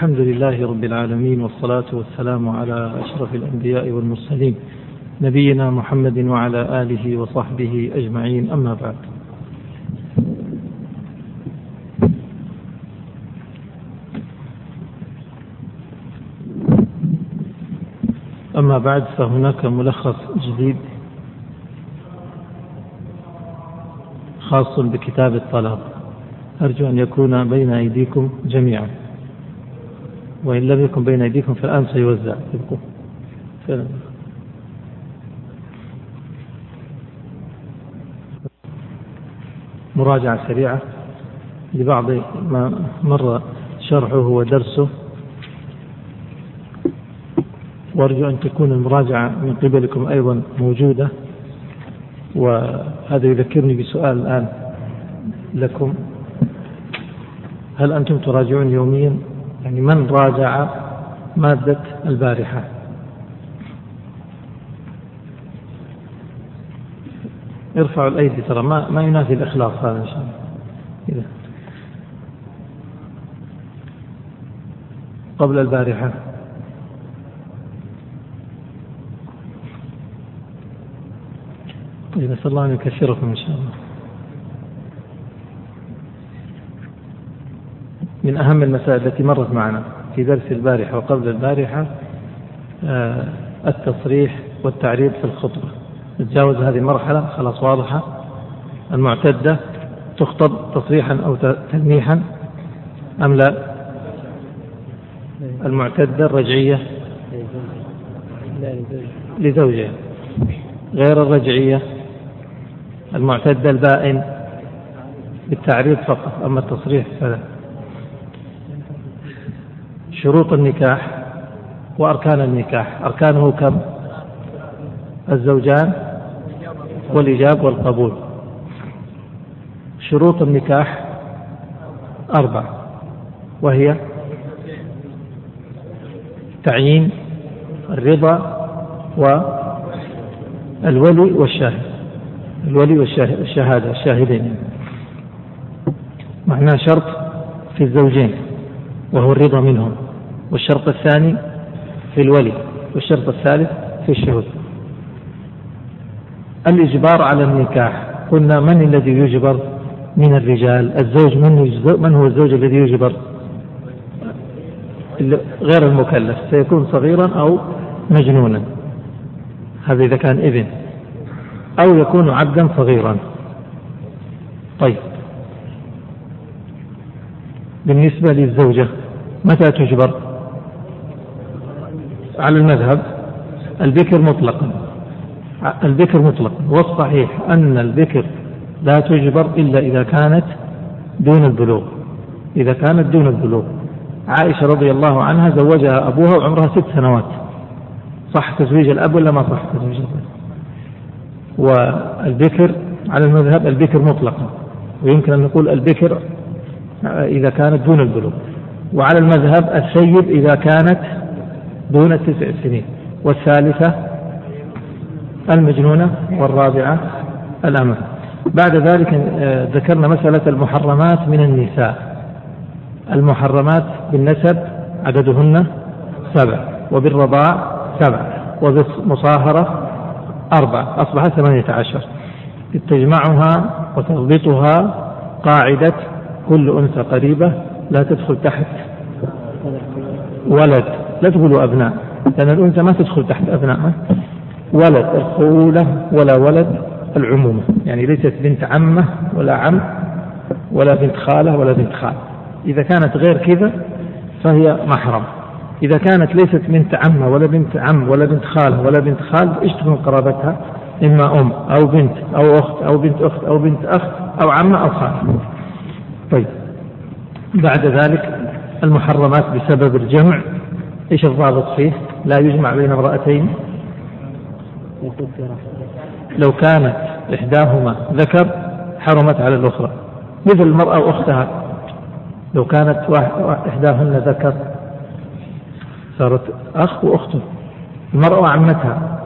الحمد لله رب العالمين والصلاة والسلام على أشرف الأنبياء والمرسلين نبينا محمد وعلى آله وصحبه أجمعين. أما بعد أما بعد فهناك ملخص جديد خاص بكتاب الطلاق. أرجو أن يكون بين أيديكم جميعا. وإن لم يكن بين أيديكم فالآن سيوزع مراجعة سريعة. لبعض ما مر شرحه ودرسه. وأرجو أن تكون المراجعة من قبلكم أيضا موجودة. وهذا يذكرني بسؤال الآن لكم. هل أنتم تراجعون يوميا؟ يعني من راجع مادة البارحة؟ ارفعوا الأيدي ترى ما, ما ينافي الإخلاص هذا إن شاء الله. قبل البارحة. طيب نسأل الله أن يكثركم إن شاء الله. من أهم المسائل التي مرت معنا في درس البارحة وقبل البارحة آه، التصريح والتعريض في الخطبة. نتجاوز هذه المرحلة خلاص واضحة. المعتدة تخطب تصريحا أو تلميحا أم لا؟ المعتدة الرجعية لزوجها. غير الرجعية المعتدة البائن بالتعريض فقط أما التصريح فلا. شروط النكاح وأركان النكاح. أركانه كم؟ الزوجان والإجاب والقبول. شروط النكاح أربع وهي تعيين الرضا والولي والشاهد. الولي والشهادة الشاهدين. معناه شرط في الزوجين وهو الرضا منهم. والشرط الثاني في الولي والشرط الثالث في الشهود. الإجبار على النكاح. قلنا من الذي يجبر من الرجال؟ الزوج من, من هو الزوج الذي يجبر؟ غير المكلف سيكون صغيرا أو مجنونا. هذا إذا كان ابن أو يكون عبدا صغيرا. طيب. بالنسبة للزوجة متى تجبر؟ على المذهب البكر مطلقا. البكر مطلقا. والصحيح أن البكر لا تجبر إلا إذا كانت دون البلوغ. إذا كانت دون البلوغ. عائشة رضي الله عنها زوجها أبوها وعمرها ست سنوات. صح تزويج الأب ولا ما صح تزويج الأب؟ والبكر على المذهب البكر مطلقا. ويمكن أن نقول البكر إذا كانت دون البلوغ. وعلى المذهب السيد إذا كانت دون التسع سنين. والثالثة المجنونة والرابعة الأمة. بعد ذلك آه، ذكرنا مسألة المحرمات من النساء. المحرمات بالنسب عددهن سبع وبالرضاع سبع وبالمصاهرة أربع أصبح ثمانية عشر. تجمعها وتضبطها قاعدة كل أنثى قريبة لا تدخل تحت ولد. لا تقولوا أبناء لأن الأنثى ما تدخل تحت أبناء. ولد الخولة ولا ولد العمومة. يعني ليست بنت عمة ولا عم ولا بنت خالة ولا بنت خال. إذا كانت غير كذا فهي محرم. إذا كانت ليست بنت عمة ولا بنت عم ولا بنت خالة ولا بنت خال إيش تكون قرابتها؟ إما أم أو بنت أو أخت أو بنت أخت أو بنت أخت أو عمة أو خالة طيب. بعد ذلك المحرمات بسبب الجمع إيش الضابط فيه؟ لا يجمع بين امرأتين. لو كانت إحداهما ذكر حرمت على الأخرى. مثل المرأة وأختها. لو كانت إحداهن ذكر صارت أخ وأخته المرأة وعمتها.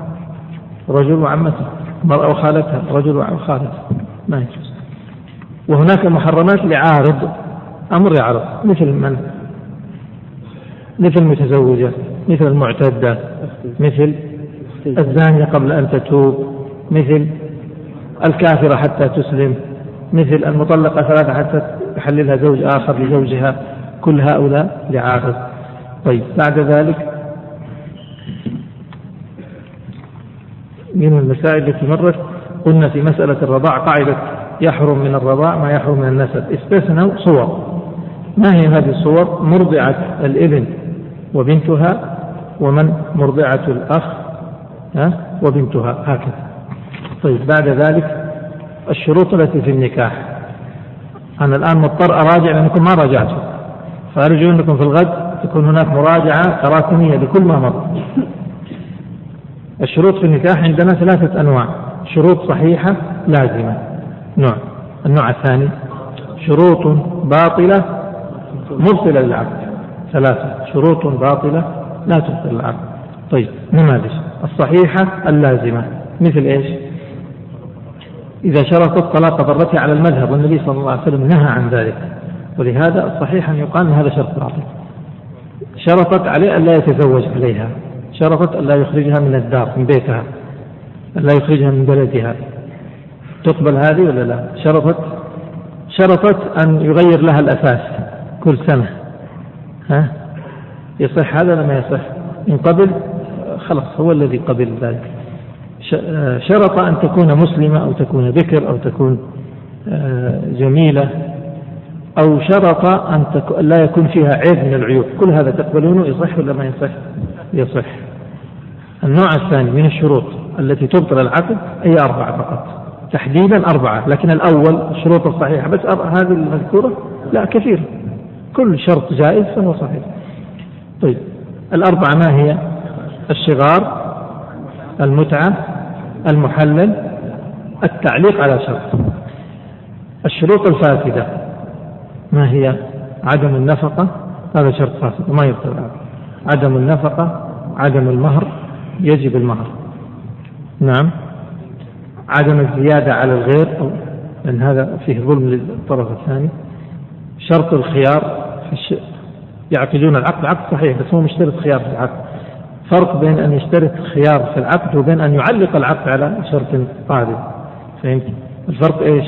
رجل وعمته. المرأة وخالتها. رجل وخالتها ما يجوز. وهناك محرمات لعارض. أمر يعرض مثل من؟ مثل المتزوجة مثل المعتدة مثل الزانية قبل أن تتوب مثل الكافرة حتى تسلم مثل المطلقة ثلاثة حتى يحللها زوج آخر لزوجها. كل هؤلاء لعارض طيب بعد ذلك من المسائل التي مرت قلنا في مسألة الرضاع قاعدة يحرم من الرضاع ما يحرم من النسب. استثنوا صور. ما هي هذه الصور؟ مرضعة الإبن. وبنتها ومن مرضعة الأخ ها؟ وبنتها هكذا. طيب بعد ذلك الشروط التي في النكاح. أنا الآن مضطر أراجع لأنكم ما راجعتم فأرجو أنكم في الغد تكون هناك مراجعة تراكمية لكل ما مر الشروط في النكاح عندنا ثلاثة أنواع. شروط صحيحة لازمة. نوع. النوع الثاني شروط باطلة مبطلة للعقد ثلاثة. شروط باطلة لا تبطل العقد طيب نماذج. الصحيحة اللازمة. مثل إيش؟ إذا شرطت طلاق ضرتها على المذهب والنبي صلى الله عليه وسلم نهى عن ذلك. ولهذا الصحيح أن يقال هذا شرط باطل. شرطت عليه أن لا يتزوج عليها. شرطت أن لا يخرجها من الدار من بيتها. أن لا يخرجها من بلدها. تقبل هذه ولا لا؟ شرطت. شرطت أن يغير لها الأساس كل سنة. ها؟ يصح هذا ولا ما يصح؟ إن قبل؟ خلاص هو الذي قبل ذلك. شرط أن تكون مسلمة أو تكون بكر أو تكون آه، جميلة أو شرط أن لا يكون فيها عيب من العيوب. كل هذا تقبلونه؟ يصح ولا ما يصح؟ يصح. النوع الثاني من الشروط التي تبطل العقد أي أربعة فقط. تحديدا أربعة لكن الأول الشروط الصحيحة بس هذه المذكورة لا كثير. كل شرط جائز فهو صحيح. طيب الأربعة ما هي؟ الشغار المتعة المحلل التعليق على شرط. الشروط الفاسدة ما هي؟ عدم النفقة هذا شرط فاسد ما يبطل. عدم النفقة عدم المهر يجب المهر. نعم. عدم الزيادة على الغير لأن هذا فيه ظلم للطرف الثاني. شرط الخيار يعقدون العقد. عقد صحيح بس هو مشترط خيار في العقد. فرق بين أن يشترط خيار في العقد وبين أن يعلق العقد على شرط قادم. فهمت؟ الفرق إيش؟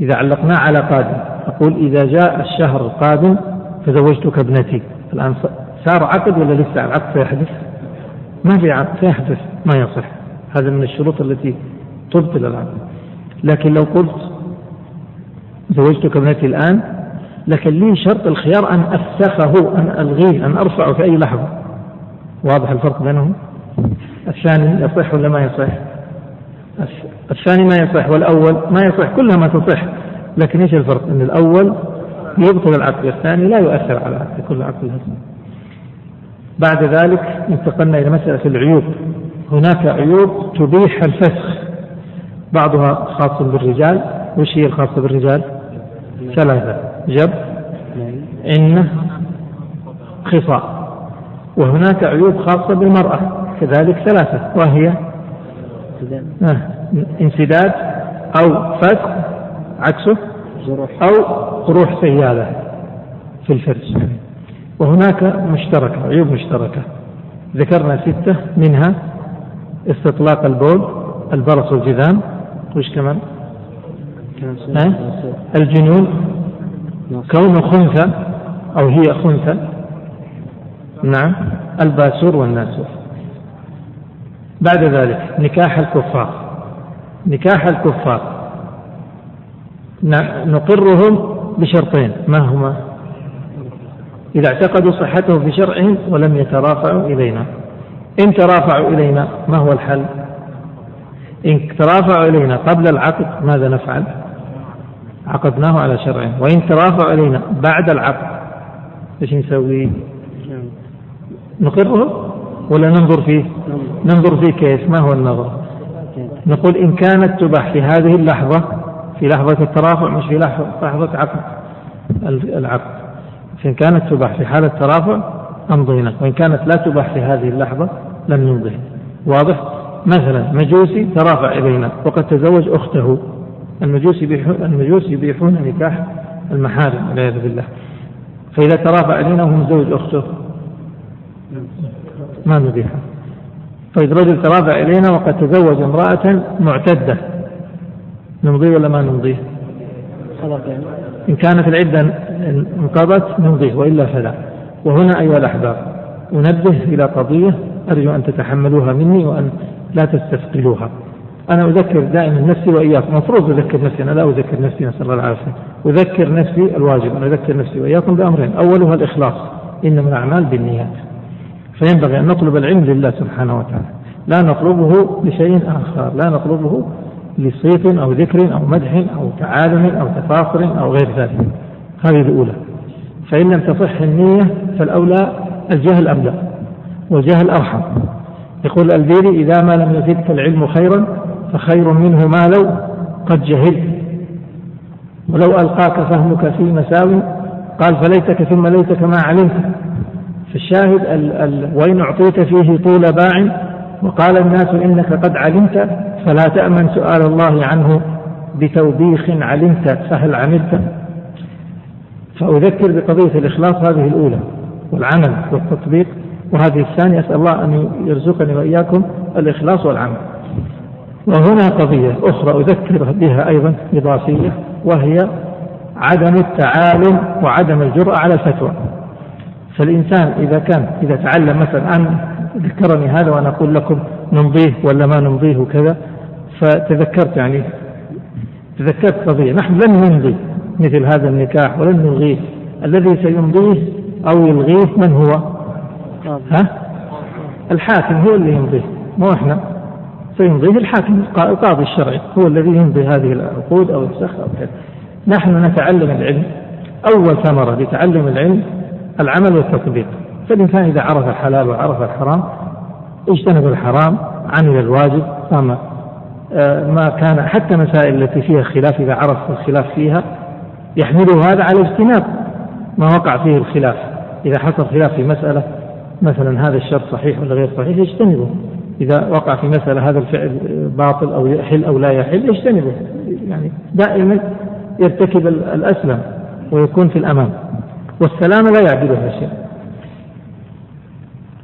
إذا علقناه على قادم. أقول إذا جاء الشهر القادم تزوجتك ابنتي. الآن صار عقد ولا لسه؟ العقد سيحدث؟ ما في عقد سيحدث ما يصح. هذا من الشروط التي تبطل العقد. لكن لو قلت زوجتك ابنتي الآن لكن لي شرط الخيار أن أفسخه أن ألغيه أن أرفعه في أي لحظة. واضح الفرق بينهم؟ الثاني يصح ولا ما يصح؟ الثاني ما يصح والأول ما يصح كلها ما تصح. لكن إيش الفرق؟ إن الأول يبطل العقد والثاني لا يؤثر على العقد كل عقد الهزم بعد ذلك انتقلنا إلى مسألة العيوب. هناك عيوب تبيح الفسخ. بعضها خاص بالرجال. وش هي الخاصة بالرجال؟ ثلاثة. جب إنة خصاء. وهناك عيوب خاصة بالمرأة كذلك ثلاثة وهي آه، انسداد أو فك عكسه أو قروح سيالة في الفرج وهناك مشتركة عيوب مشتركة. ذكرنا ستة منها استطلاق البول البرص والجذام. وش كمان؟ الجنون. كونه خنثى أو هي خنثى؟ نعم. الباسور والناسور. بعد ذلك نكاح الكفار. نكاح الكفار. نقرهم بشرطين. ما هما؟ إذا اعتقدوا صحته في شرعهم ولم يترافعوا إلينا. إن ترافعوا إلينا ما هو الحل؟ إن ترافعوا إلينا قبل العقد ماذا نفعل؟ عقدناه على شرعه. وإن ترافعوا إلينا بعد العقد إيش نسوي؟ نقره ولا ننظر فيه؟ ننظر فيه كيف ما هو النظر؟ نقول إن كانت تباح في هذه اللحظة في لحظة الترافع مش في لحظة عقد العقد. فإن كانت تباح في حالة الترافع أمضينا. وإن كانت لا تباح في هذه اللحظة لم نمضي. واضح؟ مثلا مجوسي ترافع إلينا وقد تزوج أخته. المجوس يبيحون المجوس يبيحون نكاح المحارم والعياذ بالله. فإذا ترافع إلينا وهو مزوج أخته ما نضيفها طيب رجل ترافع إلينا وقد تزوج امرأة معتدة نمضي ولا ما نمضيه؟ إن كانت العدة انقضت نمضيه وإلا فلا. وهنا أيها الأحباب أنبه إلى قضية أرجو أن تتحملوها مني وأن لا تستثقلوها. أنا أذكر دائما نفسي وإياكم. المفروض أذكر نفسي أنا لا أذكر نفسي نسأل الله العافية. أذكر نفسي الواجب أن أذكر نفسي وإياكم بأمرين. أولها الإخلاص إنما الأعمال بالنيات. فينبغي أن نطلب العلم لله سبحانه وتعالى. لا نطلبه لشيء آخر لا نطلبه لصيت أو ذكر أو مدح أو تعالم أو تفاخر أو غير ذلك. هذه الأولى. فإن لم تصح النية فالأولى الجهل أبلغ والجهل أرحم. يقول البيري إذا ما لم يزدك العلم خيرا فخير منه ما لو قد جهلت. ولو ألقاك فهمك في مساوي قال فليتك ثم ليتك ما علمت. فالشاهد ال ال وإن أعطيت فيه طول باع وقال الناس إنك قد علمت فلا تأمن سؤال الله عنه بتوبيخ علمت فهل عملت؟ فأذكر بقضية الإخلاص هذه الأولى والعمل والتطبيق. وهذه الثانية أسأل الله أن يرزقني وإياكم الإخلاص والعمل. وهنا قضية أخرى أذكر بها أيضا إضافية وهي عدم التعالم وعدم الجرأة على الفتوى. فالإنسان إذا كان إذا تعلم مثلا أن ذكرني هذا وأنا أقول لكم نمضيه ولا ما نمضيه وكذا فتذكرت يعني تذكرت قضية. نحن لن نمضي مثل هذا النكاح ولن نلغيه. الذي سيمضيه أو يلغيه من هو؟ ها؟ الحاكم هو اللي يمضيه مو إحنا. سيمضيه الحاكم القاضي الشرعي هو الذي يمضي هذه العقود أو الفسخ أو كذا. نحن نتعلم العلم. أول ثمرة لتعلم العلم العمل والتطبيق. فالإنسان إذا عرف الحلال وعرف الحرام اجتنب الحرام عمل الواجب قام آه، ما كان حتى مسائل التي فيها خلاف إذا عرف الخلاف فيها يحمله هذا على اجتناب ما وقع فيه الخلاف. إذا حصل خلاف في مسألة مثلا هذا الشرط صحيح ولا غير صحيح يجتنبه. إذا وقع في مسألة هذا الفعل باطل أو يحل أو لا يحل يجتنبه. يعني دائما يرتكب الأسلم ويكون في الأمان والسلام لا يعدلها شيء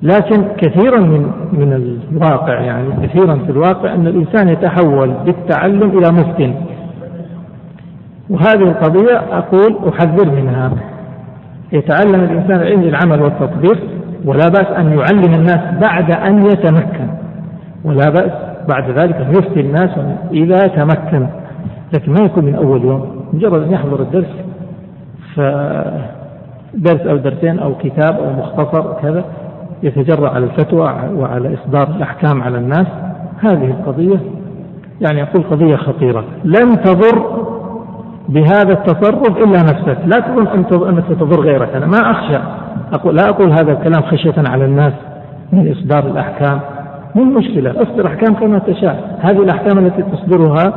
لكن كثيرا من من الواقع يعني كثيرا في الواقع أن الإنسان يتحول بالتعلم إلى مفتن. وهذه القضية أقول أحذر منها. يتعلم الإنسان العلم العمل والتطبيق ولا بأس أن يعلم الناس بعد أن يتمكن. ولا بأس. بعد ذلك أن يفتي الناس إذا تمكن. لكن ما يكون من أول يوم. مجرد أن يحضر الدرس ف درس أو درسين أو كتاب أو مختصر كذا يتجرأ على الفتوى وعلى إصدار الأحكام على الناس. هذه القضية يعني أقول قضية خطيرة. لن تضر بهذا التصرف إلا نفسك. لا تظن أنك تضر غيرك. أنا ما أخشى. أقول لا أقول هذا الكلام خشية على الناس من إصدار الأحكام. مو المشكلة أصدر أحكام كما تشاء. هذه الأحكام التي تصدرها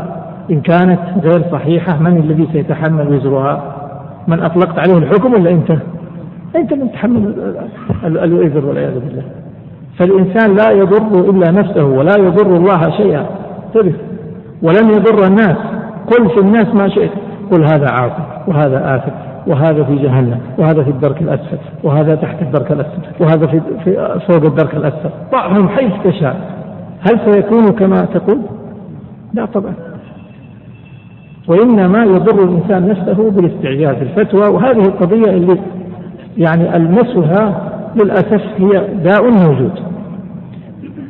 إن كانت غير صحيحة من الذي سيتحمل وزرها؟ من أطلقت عليه الحكم ولا أنت؟ أنت من تحمل الوزر والعياذ بالله. فالإنسان لا يضر إلا نفسه ولا يضر الله شيئا. انتبه ولن يضر الناس. قل في الناس ما شئت. قل هذا عاصي وهذا آثم. وهذا في جهنم وهذا في الدرك الأسفل وهذا تحت الدرك الأسفل وهذا في, في فوق الدرك الأسفل. ضعهم حيث تشاء هل سيكون كما تقول؟ لا طبعا. وإنما يضر الإنسان نفسه بالاستعجال في الفتوى وهذه القضية اللي يعني ألمسها للأسف هي داء موجود.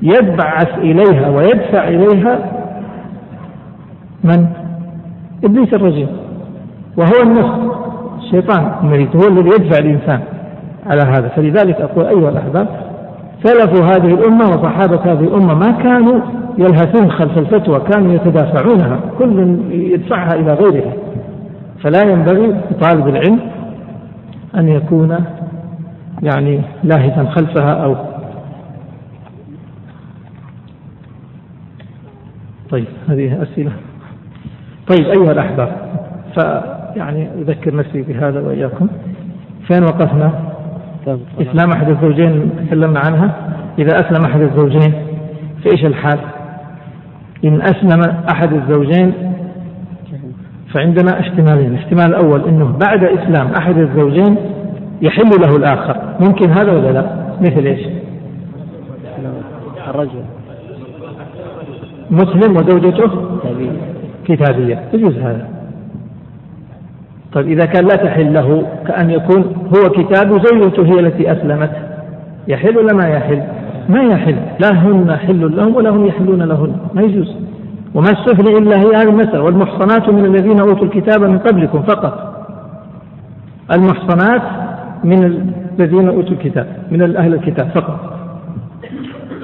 يبعث إليها ويدفع إليها من؟ إبليس الرجيم. وهو النفس الشيطان المريض هو الذي يدفع الإنسان على هذا. فلذلك أقول أيها الأحباب سلف هذه الأمة وصحابة هذه الأمة ما كانوا يلهثون خلف الفتوى كانوا يتدافعونها كل يدفعها إلى غيرها. فلا ينبغي لطالب العلم أن يكون يعني لاهثا خلفها أو طيب هذه أسئلة. طيب أيها الأحباب فيعني أذكر نفسي بهذا وإياكم. فين وقفنا؟ إسلام أحد الزوجين تكلمنا عنها. إذا أسلم أحد الزوجين فإيش الحال؟ إن أسلم أحد الزوجين فعندنا احتمالين. الاحتمال الأول أنه بعد إسلام أحد الزوجين يحل له الآخر. ممكن هذا ولا لا؟ مثل إيش؟ الرجل. مسلم وزوجته؟ كتابية. يجوز هذا. طيب إذا كان لا تحل له كأن يكون هو كتاب وزوجته هي التي أسلمت. يحل ولا ما يحل؟ ما يحل. لا هن حل لهم ولا هم يحلون لهن. ما يجوز. وما السفل إلا هي هذه المسألة. والمحصنات من الذين أوتوا الكتاب من قبلكم فقط. المحصنات من الذين أوتوا الكتاب من أهل الكتاب فقط.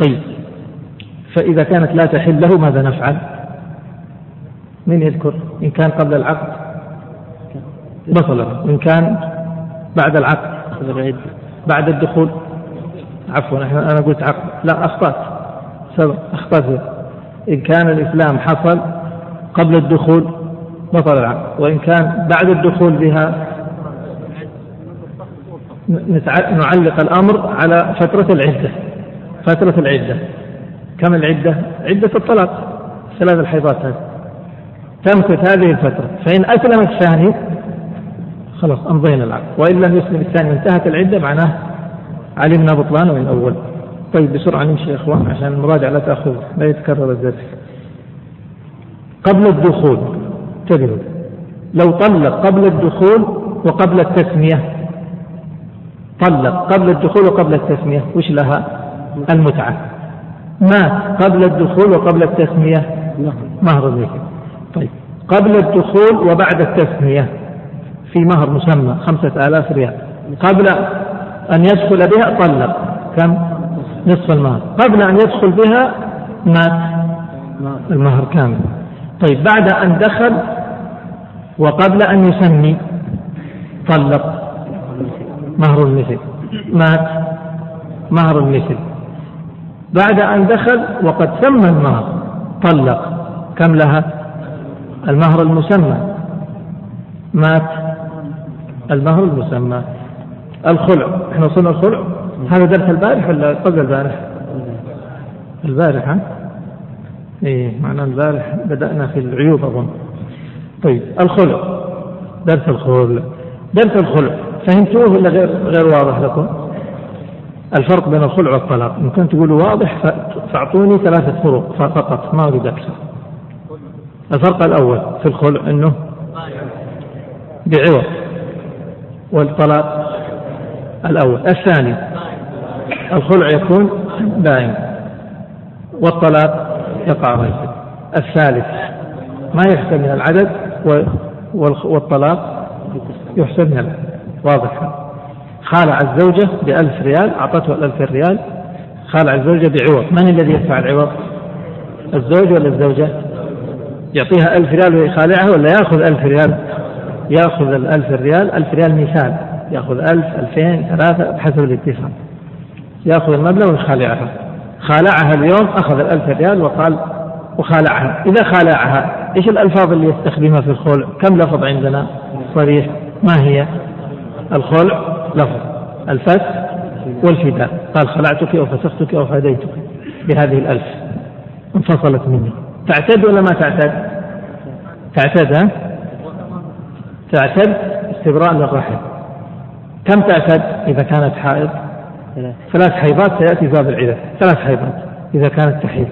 طيب. فإذا كانت لا تحل له ماذا نفعل؟ من يذكر؟ إن كان قبل العقد. بطل إن كان بعد العقد بعد الدخول. عفوا أنا قلت عقد. لا أخطأت. أخطأت. إن كان الإسلام حصل قبل الدخول بطل العقد. وإن كان بعد الدخول بها نعلق الأمر على فترة العدة. فترة العدة. كم العدة؟ عدة الطلاق. ثلاث الحيضات هذه. تمكث هذه الفترة. فإن أسلم الثاني خلاص أمضينا العقد. وإن لم يسلم الثاني انتهت العدة معناه علمنا بطلانه من أول طيب بسرعة نمشي يا إخوان عشان المراجعة لا تأخذ لا يتكرر الدرس. قبل الدخول انتبهوا. لو طلق قبل الدخول وقبل التسمية. طلق قبل الدخول وقبل التسمية وش لها؟ المتعة. مات قبل الدخول وقبل التسمية؟ مهر المثل طيب قبل الدخول وبعد التسمية. في مهر مسمى خمسة آلاف ريال. قبل أن يدخل بها طلق. كم؟ نصف المهر. قبل أن يدخل بها مات. المهر كامل. طيب بعد أن دخل وقبل أن يسمي طلق. مهر المثل. مات. مهر المثل. بعد أن دخل وقد سمى المهر. طلق. كم لها؟ المهر المسمى. مات. المهر المسمى. الخلع. إحنا وصلنا الخلع. هذا درس البارح ولا قبل البارح؟ البارح ها؟ إيه معنى البارح بدأنا في العيوب أظن. طيب الخلع. درس الخلع. درس الخلع. فهمتوه ولا غير غير واضح لكم؟ الفرق بين الخلع والطلاق. إن كنت تقولوا واضح فأعطوني ثلاثة فروق فقط. ما أريد أكثر. الفرق الأول في الخلع أنه بعوض. والطلاق الأول. الثاني الخلع يكون دائم والطلاق يقع رجل الثالث ما يحسب من العدد والطلاق يحسب من العدد. واضح. خالع الزوجة بألف ريال أعطته الألف ريال. خالع الزوجة بعوض. من الذي يدفع العوض؟ الزوج ولا الزوجة؟ يعطيها ألف ريال ويخالعها ولا يأخذ ألف ريال؟ يأخذ الألف ريال ألف ريال مثال يأخذ ألف ألفين ثلاثة بحسب الاتفاق يأخذ المبلغ ويخالعها. خالعها اليوم أخذ الألف ريال وقال وخالعها. إذا خالعها إيش الألفاظ اللي يستخدمها في الخلع؟ كم لفظ عندنا؟ صريح. ما هي؟ الخلع لفظ. الفس والفداء. قال خلعتك أو فسختك أو فديتك بهذه الألف. انفصلت مني. تعتد ولا ما تعتد؟ تعتد ها؟ تعتد استبراء للرحم. كم تعتد إذا كانت حائض؟ ثلاث حيضات سيأتي باب العدة. ثلاث حيضات إذا كانت تحيض.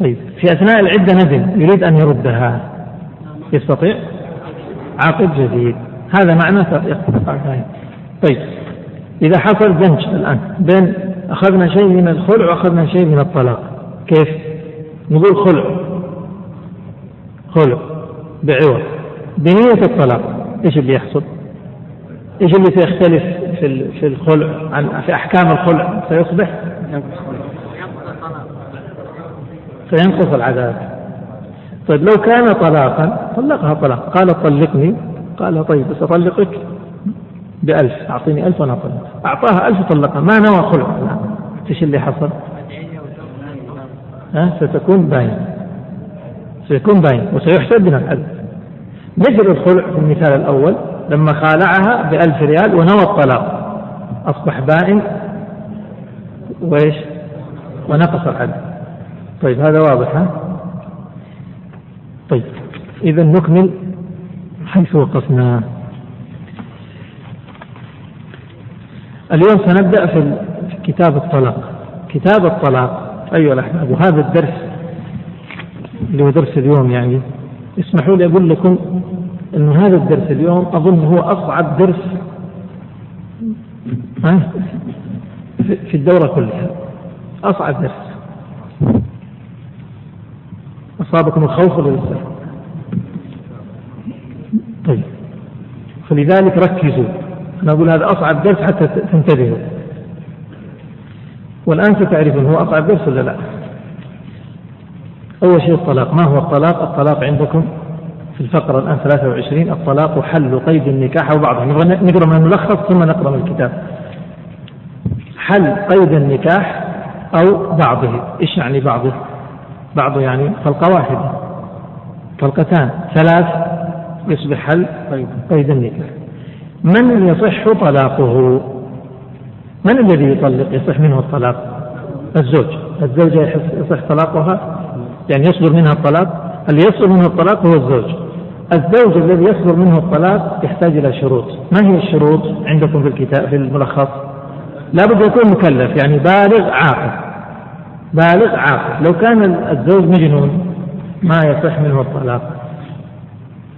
طيب في أثناء العدة ندم يريد أن يردها. يستطيع؟ عقد جديد. هذا معنى طيب إذا حصل دمج الآن بين أخذنا شيء من الخلع وأخذنا شيء من الطلاق كيف؟ نقول خلع. خلع بعوض. بنية الطلاق إيش اللي يحصل؟ إيش اللي سيختلف في في الخلع؟ عن في أحكام الخلع؟ سيصبح؟ سينقص العذاب. طيب لو كان طلاقا طلقها طلاق. قال طلقني. قال طيب بس أطلقك بألف. أعطيني ألف وأنا أطلق. أعطاها ألف وطلقها ما نوى خلع إيش اللي حصل؟ ها؟ ستكون باين سيكون باين وسيحسب من الحد مثل الخلع في المثال الأول لما خالعها بألف ريال ونوى الطلاق. أصبح بائن وإيش؟ ونقص الحد طيب هذا واضح ها؟ طيب إذا نكمل حيث وقفنا. اليوم سنبدأ في كتاب الطلاق. كتاب الطلاق أيها الأحباب وهذا الدرس اللي هو درس اليوم يعني. اسمحوا لي أقول لكم أن هذا الدرس اليوم أظن هو أصعب درس في الدورة كلها. أصعب درس. أصابكم الخوف ولا لسه؟ طيب. فلذلك ركزوا. أنا أقول هذا أصعب درس حتى تنتبهوا. والآن ستعرفون هو أصعب درس ولا لا. أول شيء الطلاق. ما هو الطلاق؟ الطلاق عندكم في الفقرة الآن 23 الطلاق حل قيد النكاح أو بعضه نقرأ من الملخص ثم نقرأ من الكتاب. حل قيد النكاح أو بعضه. إيش يعني بعضه؟ بعضه يعني طلقة واحدة طلقتان ثلاث يصبح حل قيد. النكاح. من يصح طلاقه؟ من الذي يطلق؟ يصح منه الطلاق؟ الزوج. الزوجة يصح طلاقها؟ يعني يصدر منها الطلاق اللي يصدر منه الطلاق هو الزوج. الزوج الذي يصدر منه الطلاق يحتاج إلى شروط. ما هي الشروط عندكم في الكتاب في الملخص؟ لابد يكون مكلف يعني بالغ عاقل. بالغ عاقل. لو كان الزوج مجنون ما يصح منه الطلاق.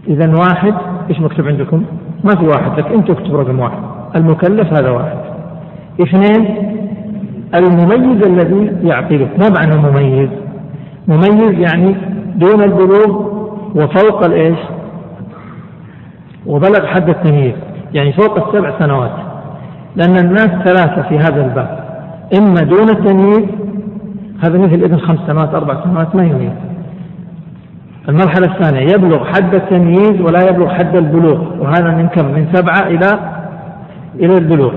إذا واحد إيش مكتوب عندكم؟ ما في واحد لك أنت اكتب رقم واحد. المكلف هذا واحد. اثنين المميز الذي يعقله ما معنى مميز؟ مميز يعني دون البلوغ وفوق الإيش؟ وبلغ حد التمييز يعني فوق السبع سنوات. لأن الناس ثلاثة في هذا الباب إما دون التمييز هذا مثل ابن خمس سنوات أربع سنوات ما يميز. المرحلة الثانية يبلغ حد التمييز ولا يبلغ حد البلوغ وهذا من كم؟ من سبعة إلى إلى البلوغ.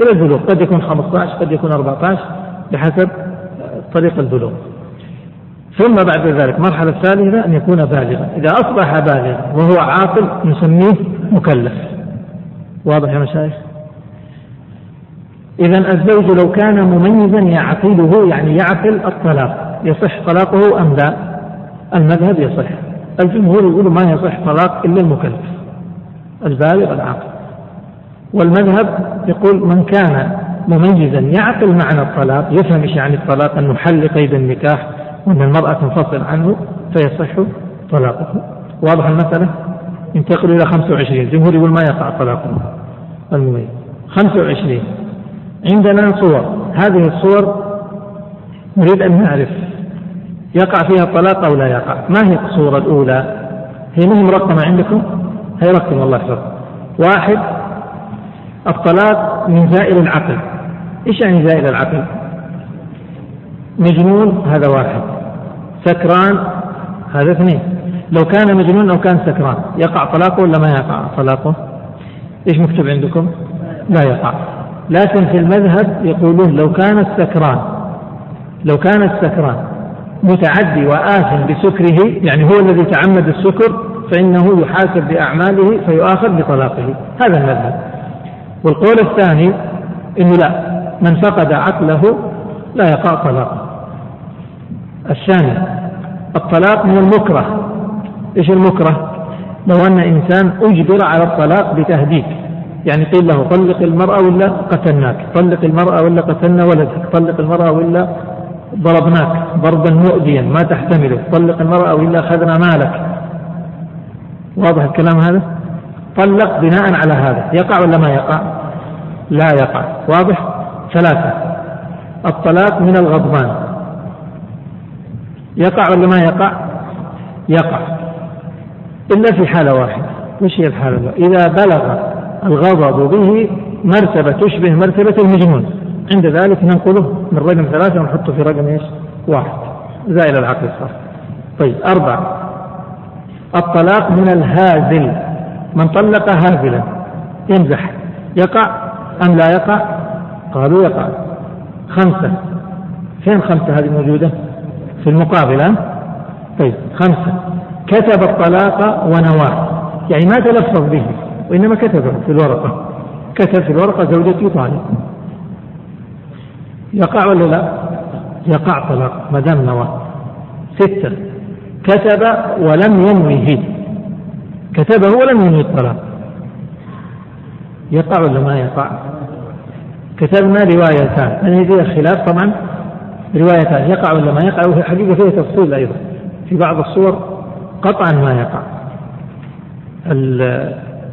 إلى البلوغ قد يكون 15 قد يكون 14 بحسب طريق البلوغ. ثم بعد ذلك المرحلة الثالثة أن يكون بالغا. إذا أصبح بالغا وهو عاقل نسميه مكلف. واضح يا مشايخ؟ إذا الزوج لو كان مميزا يعقله يعني يعقل الطلاق يصح طلاقه أم لا؟ المذهب يصح. الجمهور يقول ما يصح طلاق إلا المكلف البالغ العاقل. والمذهب يقول من كان مميزا يعقل معنى الطلاق يفهم إيش يعني الطلاق أنه حل قيد النكاح وان المرأة تنفصل عنه فيصح طلاقه. واضح المسألة؟ ينتقل إلى 25 الجمهور يقول ما يقع طلاقه. المميز. 25 عندنا صور. هذه الصور نريد أن نعرف يقع فيها الطلاق أو لا يقع. ما هي الصورة الأولى؟ هي مهم مرقمة عندكم؟ هي رقم الله يحفظ واحد الطلاق من زائل العقل. إيش يعني زائل العقل؟ مجنون هذا واحد. سكران هذا اثنين. لو كان مجنون أو كان سكران يقع طلاقه ولا ما يقع طلاقه؟ إيش مكتوب عندكم؟ لا يقع. لكن في المذهب يقولون لو كان السكران لو كان السكران متعدي وآثم بسكره يعني هو الذي تعمد السكر فإنه يحاسب بأعماله فيؤاخذ بطلاقه. هذا المذهب. والقول الثاني إنه لا من فقد عقله لا يقع طلاق الثاني الطلاق من المكره. إيش المكره؟ لو أن إنسان أجبر على الطلاق بتهديد. يعني قيل له طلق المرأة ولا قتلناك؟ طلق المرأة ولا قتلنا ولدك؟ طلق المرأة ولا ضربناك؟ ضربا مؤذيا ما تحتمله. طلق المرأة ولا أخذنا مالك؟ واضح الكلام هذا؟ طلق بناء على هذا. يقع ولا ما يقع؟ لا يقع. واضح؟ ثلاثة. الطلاق من الغضبان. يقع ولا ما يقع؟ يقع. إلا في حالة واحدة. وش هي الحالة إذا بلغ الغضب به مرتبة تشبه مرتبة المجنون. عند ذلك ننقله من رقم ثلاثة ونحطه في رقم إيش؟ واحد. زائل العقل صار طيب أربعة. الطلاق من الهازل. من طلق هازلا يمزح. يقع أم لا يقع؟ قالوا يقع. خمسة. فين خمسة هذه موجودة؟ في المقابلة طيب خمسة. كتب الطلاق ونواه. يعني ما تلفظ به وإنما كتبه في الورقة. كتب في الورقة زوجتي طالق يقع ولا لا؟ يقع طلاق ما دام نواه. ستة. كتب ولم ينوه. كتبه ولم ينوي الطلاق. يقع ولا ما يقع؟ كتبنا روايتان. هذه فيها خلاف طبعا. روايتان يقع ولا ما يقع؟ وفي الحقيقة فيها تفصيل أيضا. في بعض الصور قطعا ما يقع.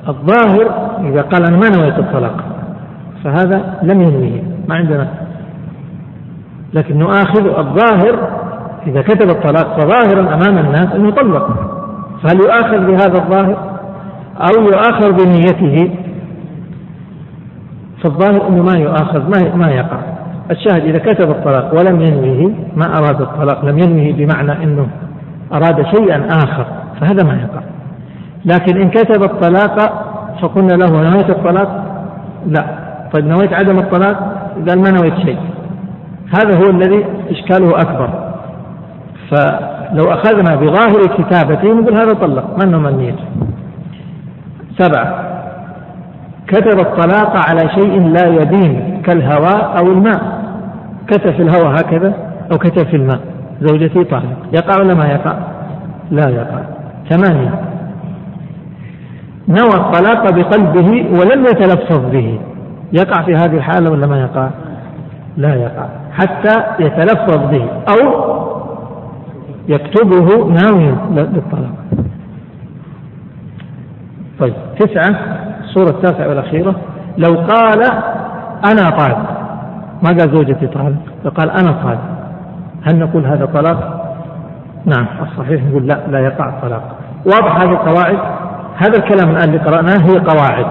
الظاهر إذا قال أنا ما نويت الطلاق فهذا لم ينويه ما عندنا. لكن نؤاخذ الظاهر إذا كتب الطلاق فظاهرا أمام الناس أنه طلق. فهل يؤاخذ بهذا الظاهر؟ أو يؤاخذ بنيته؟ فالظاهر أنه ما يؤاخذ ما ما يقع. الشاهد إذا كتب الطلاق ولم ينويه ما أراد الطلاق لم ينويه بمعنى أنه أراد شيئا آخر فهذا ما يقع. لكن إن كتب الطلاق فقلنا له نويت الطلاق؟ لا. طيب نويت عدم الطلاق؟ قال ما نويت شيء. هذا هو الذي إشكاله أكبر. فلو أخذنا بظاهر كتابته نقول هذا طلق ما أنه من سبعة كتب الطلاق على شيء لا يبين كالهواء أو الماء. كتب في الهواء هكذا أو كتب في الماء. زوجتي طالق يقع ولا ما يقع؟ لا يقع. ثمانية. نوى الطلاق بقلبه ولم يتلفظ به. يقع في هذه الحالة ولا ما يقع؟ لا يقع. حتى يتلفظ به أو يكتبه ناويا للطلاق. طيب تسعة الصورة التاسعة والأخيرة. لو قال أنا طالق ما قال زوجتي طالق قال أنا طالق هل نقول هذا طلاق؟ نعم الصحيح نقول لا لا يقع الطلاق. واضح هذه القواعد؟ هذا الكلام الآن اللي قرأناه هي قواعد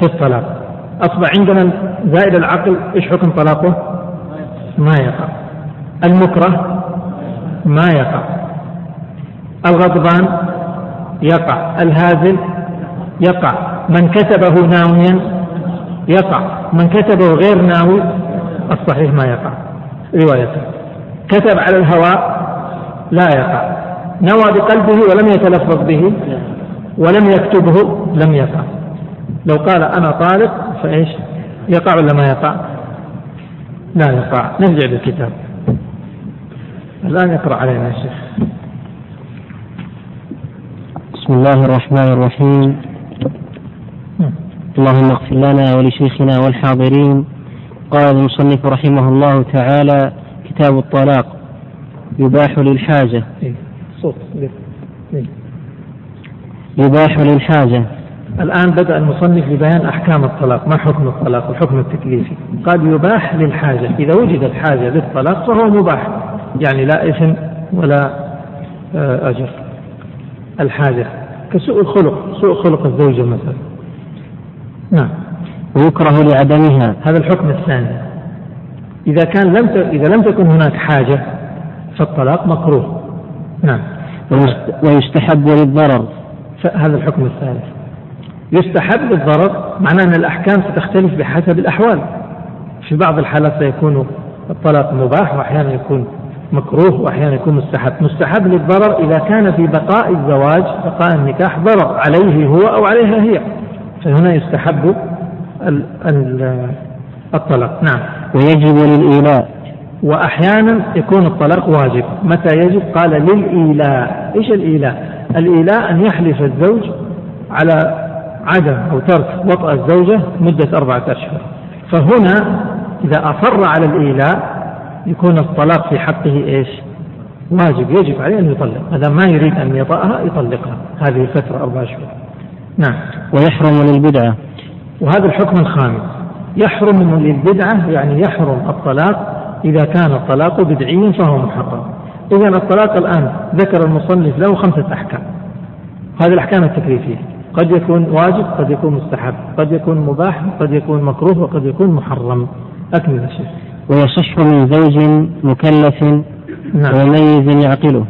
في الطلاق. أصبح عندنا زائد العقل إيش حكم طلاقه؟ ما يقع. المكره؟ ما يقع. الغضبان؟ يقع. الهازل؟ يقع. من كتبه ناويا؟ يقع. من كتبه غير ناوي الصحيح ما يقع. روايته كتب على الهواء لا يقع. نوى بقلبه ولم يتلفظ به ولم يكتبه لم يقع. لو قال أنا طالق فإيش؟ يقع ولا ما يقع؟ لا يقع. نرجع للكتاب. الآن يقرأ علينا يا شيخ. بسم الله الرحمن الرحيم. اللهم اغفر لنا ولشيخنا والحاضرين. قال المصنف رحمه الله تعالى كتاب الطلاق يباح للحاجة. إيه، صوت إيه. يباح للحاجة. الآن بدأ المصنف ببيان أحكام الطلاق ما حكم الطلاق الحكم التكليفي. قال يباح للحاجة إذا وجدت حاجة للطلاق فهو مباح يعني لا إثم ولا آه، أجر. الحاجة كسوء الخلق سوء خلق الزوجة مثلا. نعم. ويكره لعدمها. هذا الحكم الثاني. إذا كان لم إذا لم تكن هناك حاجة فالطلاق مكروه. نعم. ويستحب للضرر. هذا الحكم الثالث. يستحب للضرر معناه أن الأحكام ستختلف بحسب الأحوال. في بعض الحالات سيكون الطلاق مباح وأحيانا يكون مكروه وأحيانا يكون مستحب. مستحب للضرر إذا كان في بقاء الزواج بقاء النكاح ضرر عليه هو أو عليها هي. فهنا يستحب الطلاق. نعم. ويجب للإيلاء. وأحيانا يكون الطلاق واجب. متى يجب؟ قال للإيلاء. إيش الإيلاء؟ الإيلاء أن يحلف الزوج على عدم أو ترك وطأ الزوجة مدة أربعة أشهر. فهنا إذا أصر على الإيلاء يكون الطلاق في حقه إيش؟ واجب. يجب عليه أن يطلق. هذا ما يريد أن يطأها يطلقها. هذه الفترة أربعة أشهر نعم. ويحرم للبدعة. وهذا الحكم الخامس. يحرم للبدعة يعني يحرم الطلاق إذا كان الطلاق بدعيا فهو محرم. إذا الطلاق الآن ذكر المصنف له خمسة أحكام. هذه الأحكام التكليفية. قد يكون واجب قد يكون مستحب. قد يكون مباح قد يكون مكروه وقد يكون محرم. أكمل يا شيخ. ويصح من زوج مكلف نعم. ومميز يعقله.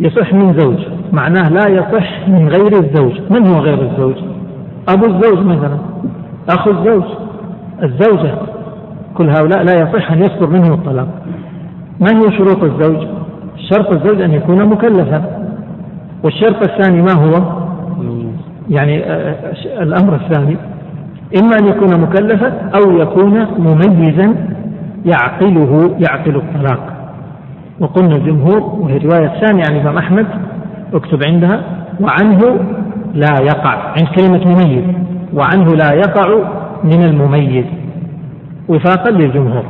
يصح من زوج. معناه لا يصح من غير الزوج. من هو غير الزوج؟ أبو الزوج مثلا. أخو الزوج. الزوجة. كل هؤلاء لا يصح أن يصدر منهم الطلاق. ما هي شروط الزوج؟ شرط الزوج أن يكون مكلفا. والشرط الثاني ما هو؟ يعني آه، آه، الأمر الثاني. إما أن يكون مكلفا أو يكون مميزا يعقله يعقل الطلاق. وقلنا الجمهور وهي رواية ثانية عن الإمام أحمد اكتب عندها وعنه لا يقع عند كلمة مميز وعنه لا يقع من المميز وفاقا للجمهور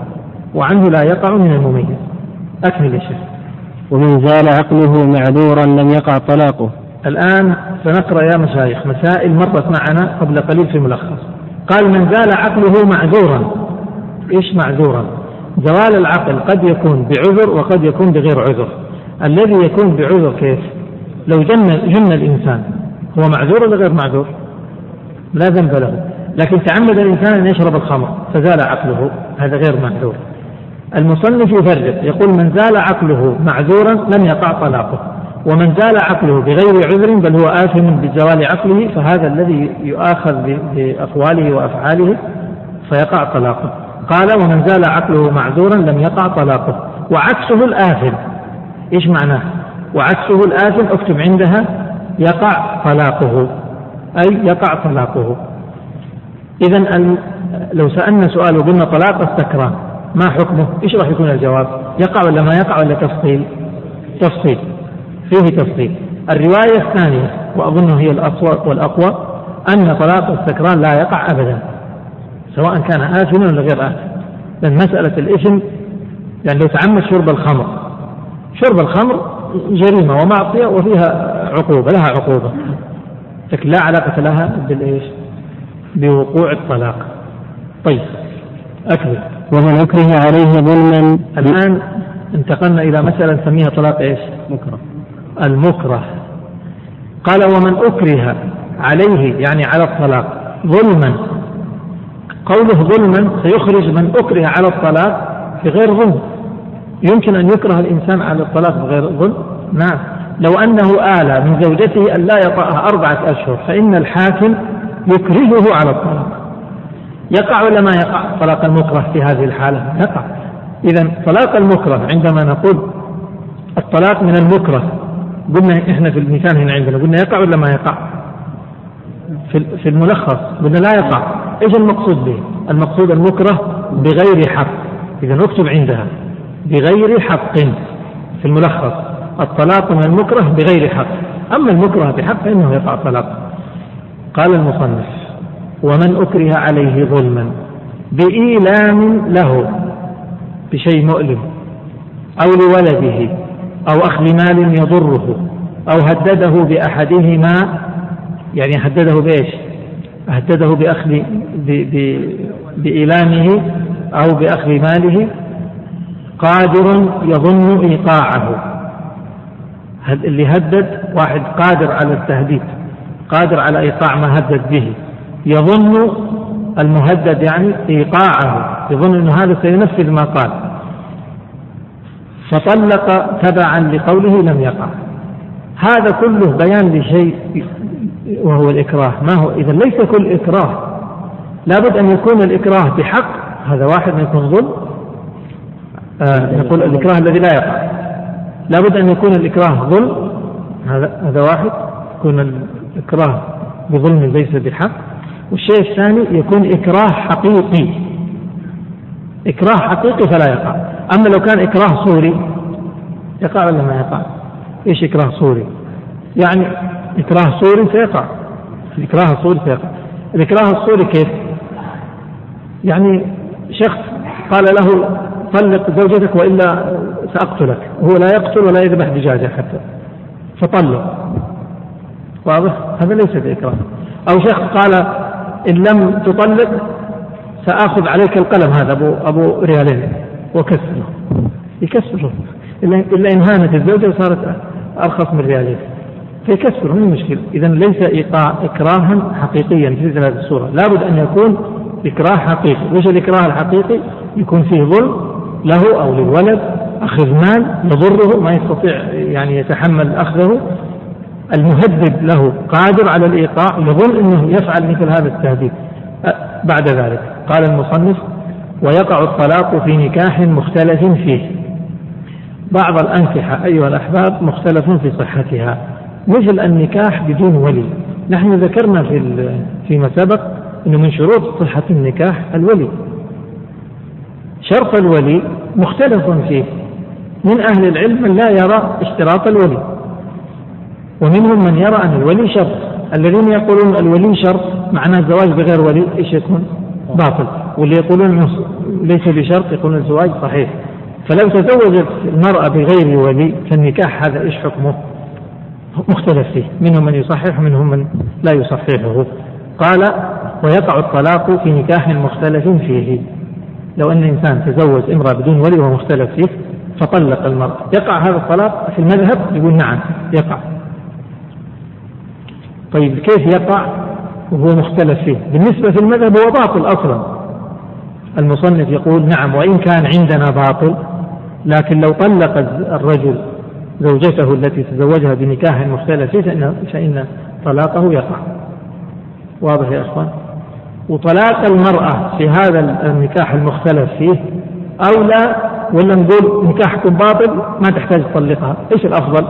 وعنه لا يقع من المميز أكمل يا شيخ. ومن زال عقله معذورا لم يقع طلاقه الآن سنقرأ يا مشايخ مسائل مرت معنا قبل قليل في الملخص قال من زال عقله معذورا إيش معذورا؟ زوال العقل قد يكون بعذر وقد يكون بغير عذر. الذي يكون بعذر كيف؟ لو جن جن الإنسان هو معذور ولا غير معذور؟ لا ذنب له. لكن تعمد الإنسان أن يشرب الخمر فزال عقله هذا غير معذور. المصنف يفرق يقول من زال عقله معذورا لم يقع طلاقه. ومن زال عقله بغير عذر بل هو آثم بزوال عقله فهذا الذي يؤاخذ بأقواله وأفعاله فيقع طلاقه. قال ومن زال عقله معذورا لم يقع طلاقه. وعكسه الآثم. إيش معناه؟ وعكسه الآثم اكتب عندها يقع طلاقه. أي يقع طلاقه. إذا لو سألنا سؤال وقلنا طلاق السكران ما حكمه؟ إيش راح يكون الجواب؟ يقع ولا ما يقع ولا تفصيل؟ تفصيل. فيه تفصيل. الرواية الثانية وأظن هي الأصوى والأقوى أن طلاق السكران لا يقع أبدا. سواء كان آثما ولا غير آثم. لأن مسألة الإثم يعني لو تعمد شرب الخمر شرب الخمر جريمة ومعصية وفيها عقوبة لها عقوبة. لكن لا علاقة لها بالإيش؟ بوقوع الطلاق. طيب أكمل. ومن أكره عليه ظلما الآن انتقلنا إلى مسألة نسميها طلاق إيش؟ مكره. المكره. قال ومن أكره عليه يعني على الطلاق ظلما قوله ظلما سيخرج من أكره على الطلاق بغير ظلم. يمكن أن يكره الإنسان على الطلاق بغير ظلم؟ نعم. لو أنه آلى من زوجته أن لا يطأها أربعة أشهر فإن الحاكم يكرهه على الطلاق. يقع ولا ما يقع طلاق المكره في هذه الحالة؟ يقع. إذا طلاق المكره عندما نقول الطلاق من المكره قلنا إحنا في المثال هنا عندنا قلنا يقع ولا ما يقع؟ في الملخص قلنا لا يقع. إيش المقصود به؟ المقصود المكره بغير حق. إذا نكتب عندها بغير حق في الملخص. الطلاق من المكره بغير حق. أما المكره بحق فإنه يقع طلاق. قال المصنف ومن أكره عليه ظلما بإيلام له بشيء مؤلم أو لولده أو أخذ مال يضره أو هدده بأحدهما يعني هدده بإيش؟ هدده بأخذ بإيلامه أو بأخذ ماله قادر يظن إيقاعه. اللي هدد واحد قادر على التهديد قادر على إيقاع ما هدد به. يظن المهدد يعني إيقاعه يظن أن هذا سينفذ ما قال. فطلق تبعا لقوله لم يقع. هذا كله بيان لشيء وهو الإكراه. ما هو؟ إذا ليس كل إكراه. لابد أن يكون الإكراه بحق. هذا واحد يكون ظلم. آه نقول الإكراه الذي لا يقع. لابد أن يكون الإكراه ظلم. هذا هذا واحد. يكون الإكراه بظلم ليس بحق. والشيء الثاني يكون إكراه حقيقي. إكراه حقيقي فلا يقع. أما لو كان إكراه صوري يقع ولا ما يقع؟ إيش إكراه صوري يعني إكراه صوري سيقع الإكراه الصوري سيقع الإكراه الصوري كيف؟ يعني شخص قال له طلق زوجتك وإلا سأقتلك. هو لا يقتل ولا يذبح دجاجة حتى. فطلق. واضح؟ هذا ليس بإكراه. أو شخص قال إن لم تطلق سآخذ عليك القلم هذا أبو أبو ريالين. وكسره. يكسره. إلا إن هانت الزوجة وصارت أرخص من ريالين. فيكسره من المشكلة. إذا ليس إيقاع إكراها حقيقيا في هذه الصورة. لابد أن يكون إكراه حقيقي. وش الإكراه الحقيقي؟ يكون فيه ظلم له أو للولد أخذ مال يضره ما يستطيع يعني يتحمل أخذه. المهدد له قادر على الإيقاع يظن أنه يفعل مثل هذا التهديد بعد ذلك قال المصنف ويقع الطلاق في نكاح مختلف فيه. بعض الأنكحة أيها الأحباب مختلف في صحتها. مثل النكاح بدون ولي. نحن ذكرنا في فيما سبق أنه من شروط صحة النكاح الولي. شرط الولي مختلف فيه. من أهل العلم من لا يرى اشتراط الولي. ومنهم من يرى أن الولي شرط. الذين يقولون الولي شرط معناه الزواج بغير ولي إيش يكون؟ باطل. واللي يقولون ليس بشرط يقولون الزواج صحيح. فلو تزوجت المرأة بغير ولي فالنكاح هذا إيش حكمه؟ مختلف فيه منهم من يصحح ومنهم من لا يصححه. قال ويقع الطلاق في نكاح مختلف فيه. لو أن إنسان تزوج امرأة بدون ولي وهو مختلف فيه فطلق المرأة يقع هذا الطلاق في المذهب؟ يقول نعم يقع. طيب كيف يقع وهو مختلف فيه؟ بالنسبة في المذهب هو باطل أصلا. المصنف يقول نعم وإن كان عندنا باطل لكن لو طلق الرجل زوجته التي تزوجها بنكاح مختلف فإن, فإن طلاقه يقع. واضح يا إخوان؟ وطلاق المرأة في هذا النكاح المختلف فيه أولى ولا نقول نكاحكم باطل؟ ما تحتاج تطلقها. إيش الأفضل؟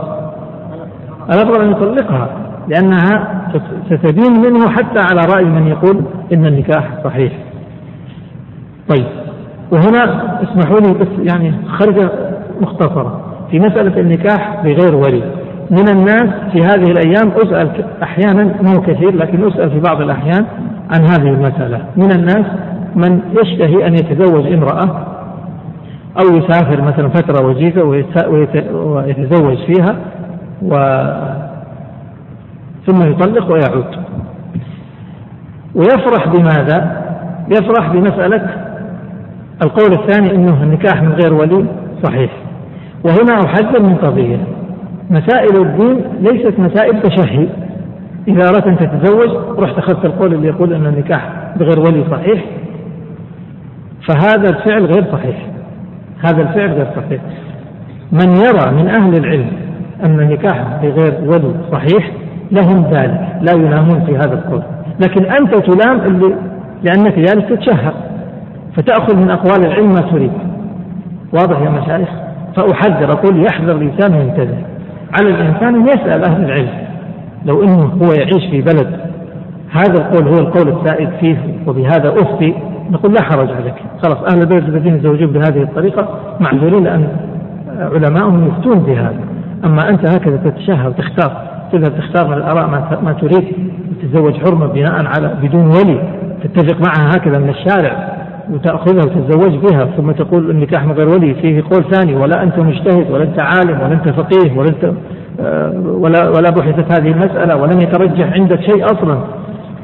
الأفضل أن يطلقها لأنها ستبين منه حتى على رأي من يقول إن النكاح صحيح. طيب وهنا اسمحوا لي بس يعني خرجة مختصرة. في مسألة النكاح بغير ولي. من الناس في هذه الأيام أسأل أحيانا مو كثير لكن أسأل في بعض الأحيان عن هذه المسألة. من الناس من يشتهي أن يتزوج امرأة أو يسافر مثلا فترة وجيزة ويتزوج فيها و ثم يطلق ويعود. ويفرح بماذا؟ يفرح بمسألة القول الثاني أنه النكاح من غير ولي صحيح. وهنا أحذر من قضية. مسائل الدين ليست مسائل تشهي. إذا أردت أن تتزوج رحت أخذت القول اللي يقول أن النكاح بغير ولي صحيح. فهذا الفعل غير صحيح. هذا الفعل غير صحيح. من يرى من أهل العلم أن النكاح بغير ولي صحيح لهم ذلك. لا يلامون في هذا القول. لكن أنت تلام اللي لأنك جالس تتشهر. فتأخذ من أقوال العلم ما تريد. واضح يا مشايخ؟ فأحذر أقول يحذر الإنسان وينتبه على الإنسان أن يسأل أهل العلم. لو أنه هو يعيش في بلد هذا القول هو القول السائد فيه وبهذا أفتي نقول لا حرج عليك. خلاص أهل البلد الذين يزوجون بهذه الطريقة معذورين لأن علماءهم يفتون بهذا. أما أنت هكذا تتشهى وتختار تذهب تختار من الآراء ما تريد وتتزوج حرمة بناء على بدون ولي. تتفق معها هكذا من الشارع. وتأخذها وتتزوج بها ثم تقول النكاح من غير ولي فيه قول ثاني ولا أنت مجتهد ولا أنت عالم ولا أنت فقيه ولا أنت آه، ولا ولا بحثت هذه المسألة ولم يترجح عندك شيء أصلا.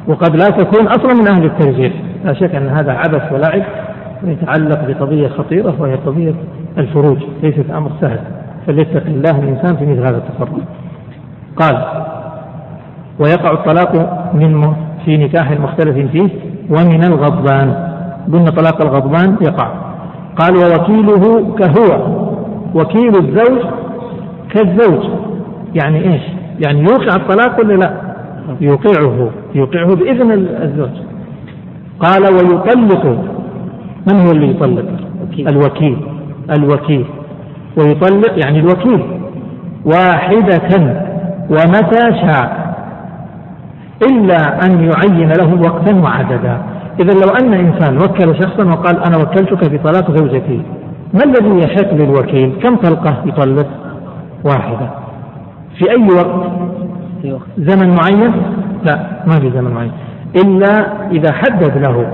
وقد لا تكون أصلا من أهل الترجيح لا شك أن هذا عبث ولعب ويتعلق بقضية خطيرة وهي قضية الفروج. ليست أمر سهل. فليتق الله الإنسان في مثل هذا التصرف. قال ويقع الطلاق من في نكاح مختلف فيه ومن الغضبان. قلنا طلاق الغضبان يقع. قال ووكيله كهو وكيل الزوج كالزوج. يعني إيش؟ يعني يوقع الطلاق ولا لا؟ يوقعه يوقعه بإذن الزوج. قال ويطلق. من هو اللي يطلق؟ الوكيل. الوكيل. ويطلق يعني الوكيل. واحدة ومتى شاء. إلا أن يعين له وقتا وعددا. إذا لو أن إنسان وكل شخصا وقال أنا وكلتك بطلاق زوجتي ما الذي يحق للوكيل؟ كم طلقة يطلق واحدة. في أي وقت؟ زمن معين؟ لا ما في زمن معين. إلا إذا حدد له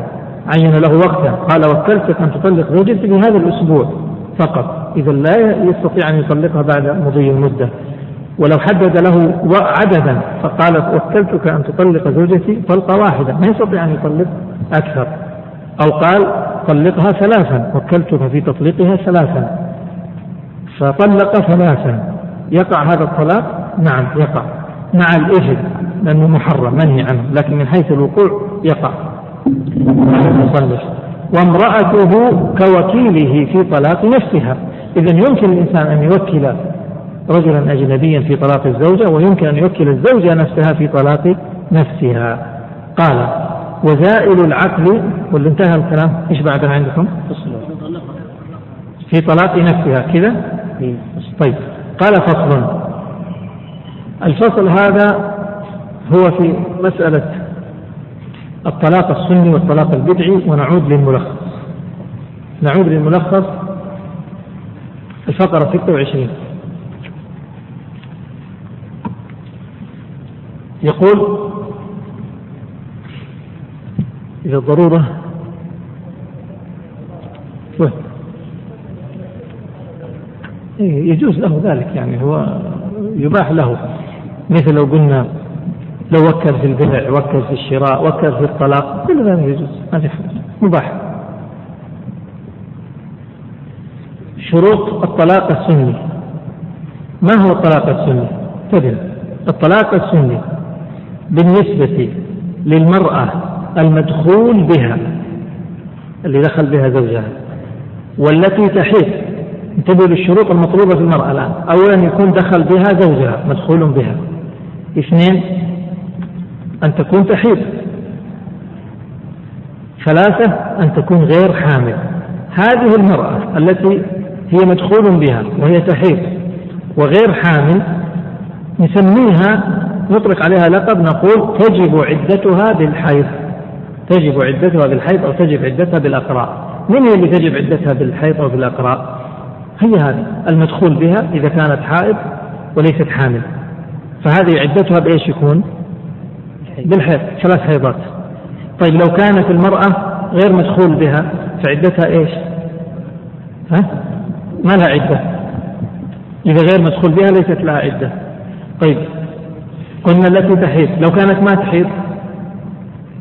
عين له وقتا. قال وكلتك أن تطلق زوجتي في هذا الأسبوع فقط. إذا لا يستطيع أن يطلقها بعد مضي المدة. ولو حدد له عددا فقال وكلتك أن تطلق زوجتي طلقة واحدة. ما يستطيع أن يطلق أكثر. أو قال طلقها ثلاثا وكلتك في تطليقها ثلاثا. فطلق ثلاثا. يقع هذا الطلاق؟ نعم يقع. مع الإثم لأنه محرم منهي عنه لكن من حيث الوقوع يقع. وامرأته كوكيله في طلاق نفسها. إذا يمكن الإنسان أن يوكل رجلا أجنبيا في طلاق الزوجة ويمكن أن يوكل الزوجة نفسها في طلاق نفسها. قال وزائل العقل واللي انتهى الكلام إيش بعدها عندكم؟ في طلاق نفسها كذا؟ طيب. قال فصل. الفصل هذا هو في مسألة الطلاق السني والطلاق البدعي ونعود للملخص. نعود للملخص. الفقرة 26 يقول إذا الضرورة إيه يجوز له ذلك يعني هو يباح له. مثل لو قلنا لو وكل في البيع وكل في الشراء وكل في الطلاق كل ذلك يجوز ما في مباح. شروط الطلاق السني. ما هو الطلاق السني؟ تدري الطلاق السني بالنسبة للمرأة المدخول بها اللي دخل بها زوجها والتي تحيض انتبهوا للشروط المطلوبة في المرأة الآن. أولا يكون دخل بها زوجها مدخول بها. اثنين أن تكون تحيض. ثلاثة أن تكون غير حامل. هذه المرأة التي هي مدخول بها وهي تحيض وغير حامل نسميها نطلق عليها لقب نقول تجب عدتها بالحيض. تجب عدتها بالحيض أو تجب عدتها بالأقراء. من هي اللي تجب عدتها بالحيض أو بالأقراء؟ هي هذه المدخول بها إذا كانت حائض وليست حامل. فهذه عدتها بإيش يكون؟ بالحيض ثلاث حيضات. طيب لو كانت المرأة غير مدخول بها فعدتها إيش؟ ها؟ ما لها عدة. إذا غير مدخول بها ليست لها عدة. طيب قلنا التي تحيض لو كانت ما تحيض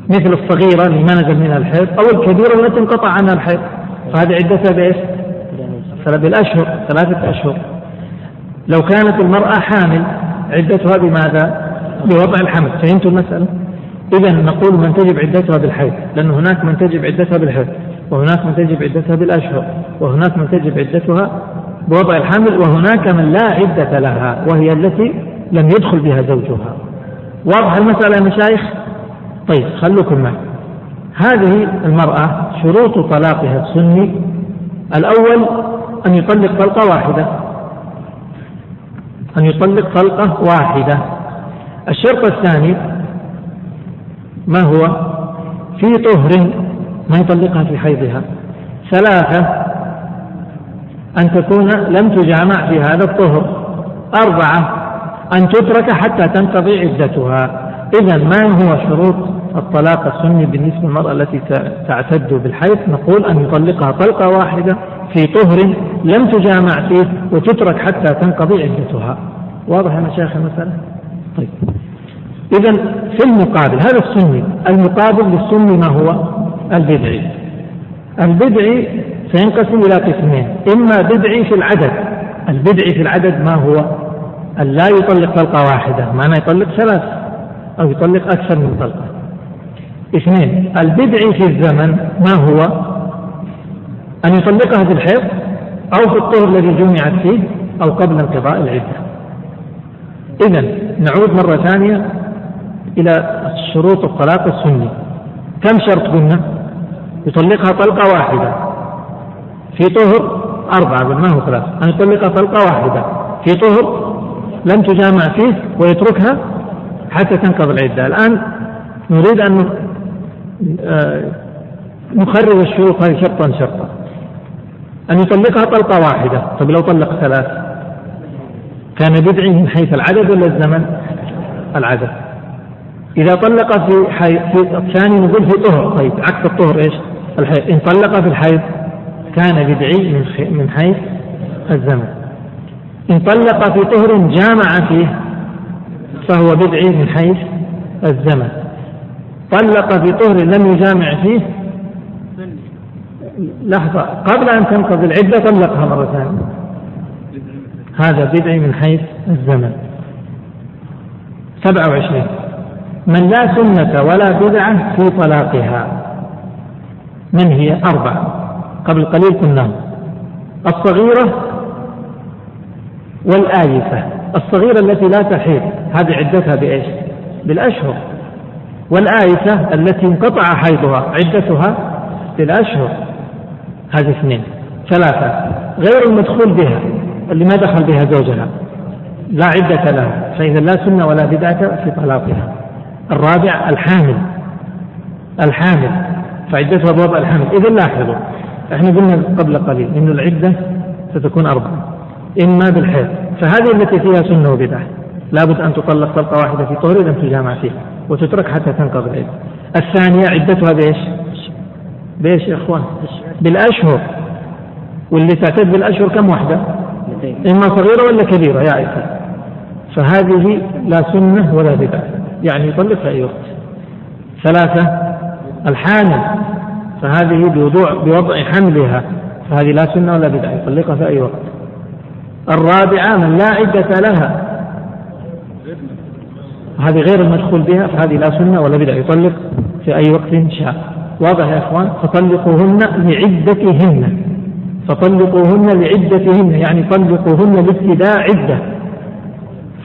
مثل الصغيرة اللي ما نزل منها الحيض أو الكبيرة التي انقطع عنها الحيض فهذه عدتها بإيش؟ بالأشهر ثلاثة أشهر لو كانت المرأة حامل عدتها بماذا؟ بوضع الحمل فهمتوا المسألة؟ إذا نقول من تجب عدتها بالحيض لأن هناك من تجب عدتها بالحيض وهناك من تجب عدتها بالأشهر وهناك من تجب عدتها بوضع الحمل وهناك من لا عدة لها وهي التي لم يدخل بها زوجها. واضح المسألة يا مشايخ؟ طيب خلوكم معي. هذه المرأة شروط طلاقها السني. الأول أن يطلق طلقة واحدة. أن يطلق طلقة واحدة. الشرط الثاني ما هو؟ في طهر ما يطلقها في حيضها. ثلاثة أن تكون لم تجامع في هذا الطهر. أربعة أن تترك حتى تنقضي عدتها إذا ما هو شروط الطلاق السني بالنسبة للمرأة التي تعتد بالحيض نقول أن يطلقها طلقة واحدة في طهر لم تجامع فيه وتترك حتى تنقضي عدتها واضح يا مشايخ المسألة؟ طيب إذا في المقابل هذا السني المقابل للسني ما هو؟ البدعي البدعي سينقسم إلى قسمين إما بدعي في العدد البدعي في العدد ما هو؟ أن لا يطلق طلقة واحدة. معنى يطلق ثلاث أو يطلق أكثر من طلقة. اثنين البدعي في الزمن ما هو؟ أن يطلقها في الحيض أو في الطهر الذي جمعت فيه أو قبل انقضاء العدة. إذا نعود مرة ثانية إلى شروط الطلاق السني. كم شرط قلنا؟ يطلقها طلقة واحدة. في طهر أربعة ما هو ثلاثة أن يطلقها طلقة واحدة. في طهر لم تجامع فيه ويتركها حتى تنقضي العدة. الآن نريد أن آه، نخرج الشروط هذه شرطا شرطا أن يطلقها طلقة واحدة. طيب لو طلق ثلاث كان بدعي من حيث العدد ولا الزمن؟ العدد. إذا طلق في حي... في الثاني نقول في طهر. طيب عكس الطهر إيش؟ الحيض. إن طلق في الحيض كان بدعي من. من حيث الزمن. إن طلق في طهر جامع فيه فهو بدعي من حيث الزمن. طلق في طهر لم يجامع فيه. لحظة قبل أن تنقضي العدة طلقها مرة ثانية. هذا بدعي من حيث الزمن. سبعة وعشرين. من لا سنة ولا بدعة في طلاقها. من هي؟ أربعة. قبل قليل كنا. الصغيرة والآيفة الصغيرة التي لا تحيض هذه عدتها بإيش؟ بالأشهر. والآيفة التي انقطع حيضها عدتها بالأشهر. هذه اثنين. ثلاثة. غير المدخول بها اللي ما دخل بها زوجها. لا عدة لها فإذا لا سنة ولا بدعة في طلاقها. الرابع الحامل. الحامل. فعدتها بوضع الحمل إذا لاحظوا إحنا قلنا قبل قليل أن العدة ستكون أربعة. إما بالحيض. فهذه التي فيها سنة وبدعة. لابد أن تطلق طلقة واحدة في طهر لم تجامع فيه وتترك حتى تنقضي العدة الثانية عدتها بإيش؟ بإيش يا إخوان؟ بالأشهر. واللي تعتد بالأشهر كم واحدة؟ إما صغيرة ولا كبيرة يا عائشة فهذه لا سنة ولا بدعة. يعني يطلق في أي وقت. ثلاثة الحامل فهذه بوضوع بوضع حملها. فهذه لا سنة ولا بدعة يطلقها في أي وقت. الرابعة من لا عدة لها. هذه غير المدخول بها فهذه لا سنة ولا بدعة. يطلق في أي وقت شاء. واضح يا إخوان؟ فطلقوهن لعدتهن. فطلقوهن لعدتهن يعني طلقوهن لابتداء عدة.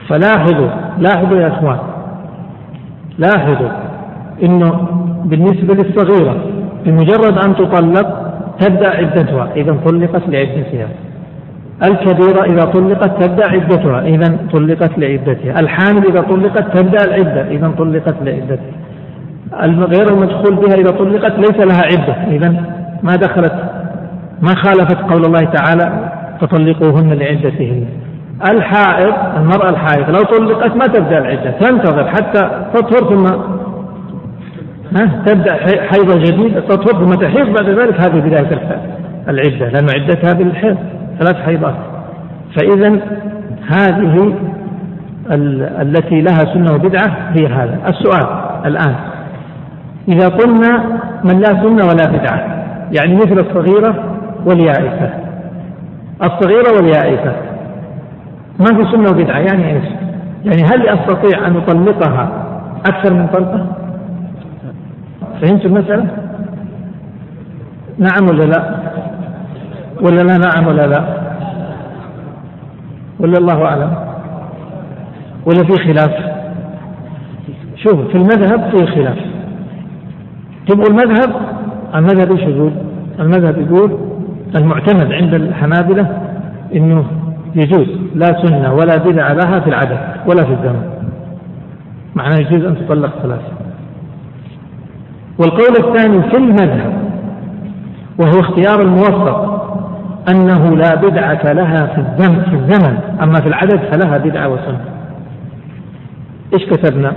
فلاحظوا لاحظوا يا إخوان. لاحظوا إنه بالنسبة للصغيرة بمجرد أن تطلق تبدأ عدتها. إذا طلقت لعدتها. الكبيرة إذا طلقت تبدأ عدتها إذا طلقت لعدتها. الحامل إذا طلقت تبدأ العدة إذا طلقت لعدتها. غير المدخول بها إذا طلقت ليس لها عدة إذا ما دخلت ما خالفت قول الله تعالى فطلقوهن لعدتهن الحائض المرأة الحائض لو طلقت ما تبدأ العدة تنتظر حتى تطهر ثم ها تبدأ حيضة جديدة تطهر ثم تحيض بعد ذلك هذه بداية العدة لأن عدتها بالحيض. ثلاث حيضات فإذا هذه التي لها سنة وبدعة هي هذا السؤال الآن إذا قلنا من لا سنة ولا بدعة يعني مثل الصغيرة واليائسة الصغيرة واليائسة ما في سنة وبدعة يعني إيش؟ يعني هل استطيع أن اطلقها أكثر من طلقة؟ فهمت المسألة؟ نعم ولا لا؟ ولا لا نعم ولا لا؟ ولا الله أعلم؟ ولا في خلاف؟ شوف في المذهب في خلاف تبغوا المذهب المذهب إيش يقول؟ المذهب يقول المعتمد عند الحنابلة إنه يجوز لا سنة ولا بدعة لها في العدد ولا في الزمن معناه يجوز أن تطلق ثلاثة والقول الثاني في المذهب وهو اختيار الموفق أنه لا بدعة لها في الزمن في الزمن. أما في العدد فلها بدعة وسنة. إيش كتبنا؟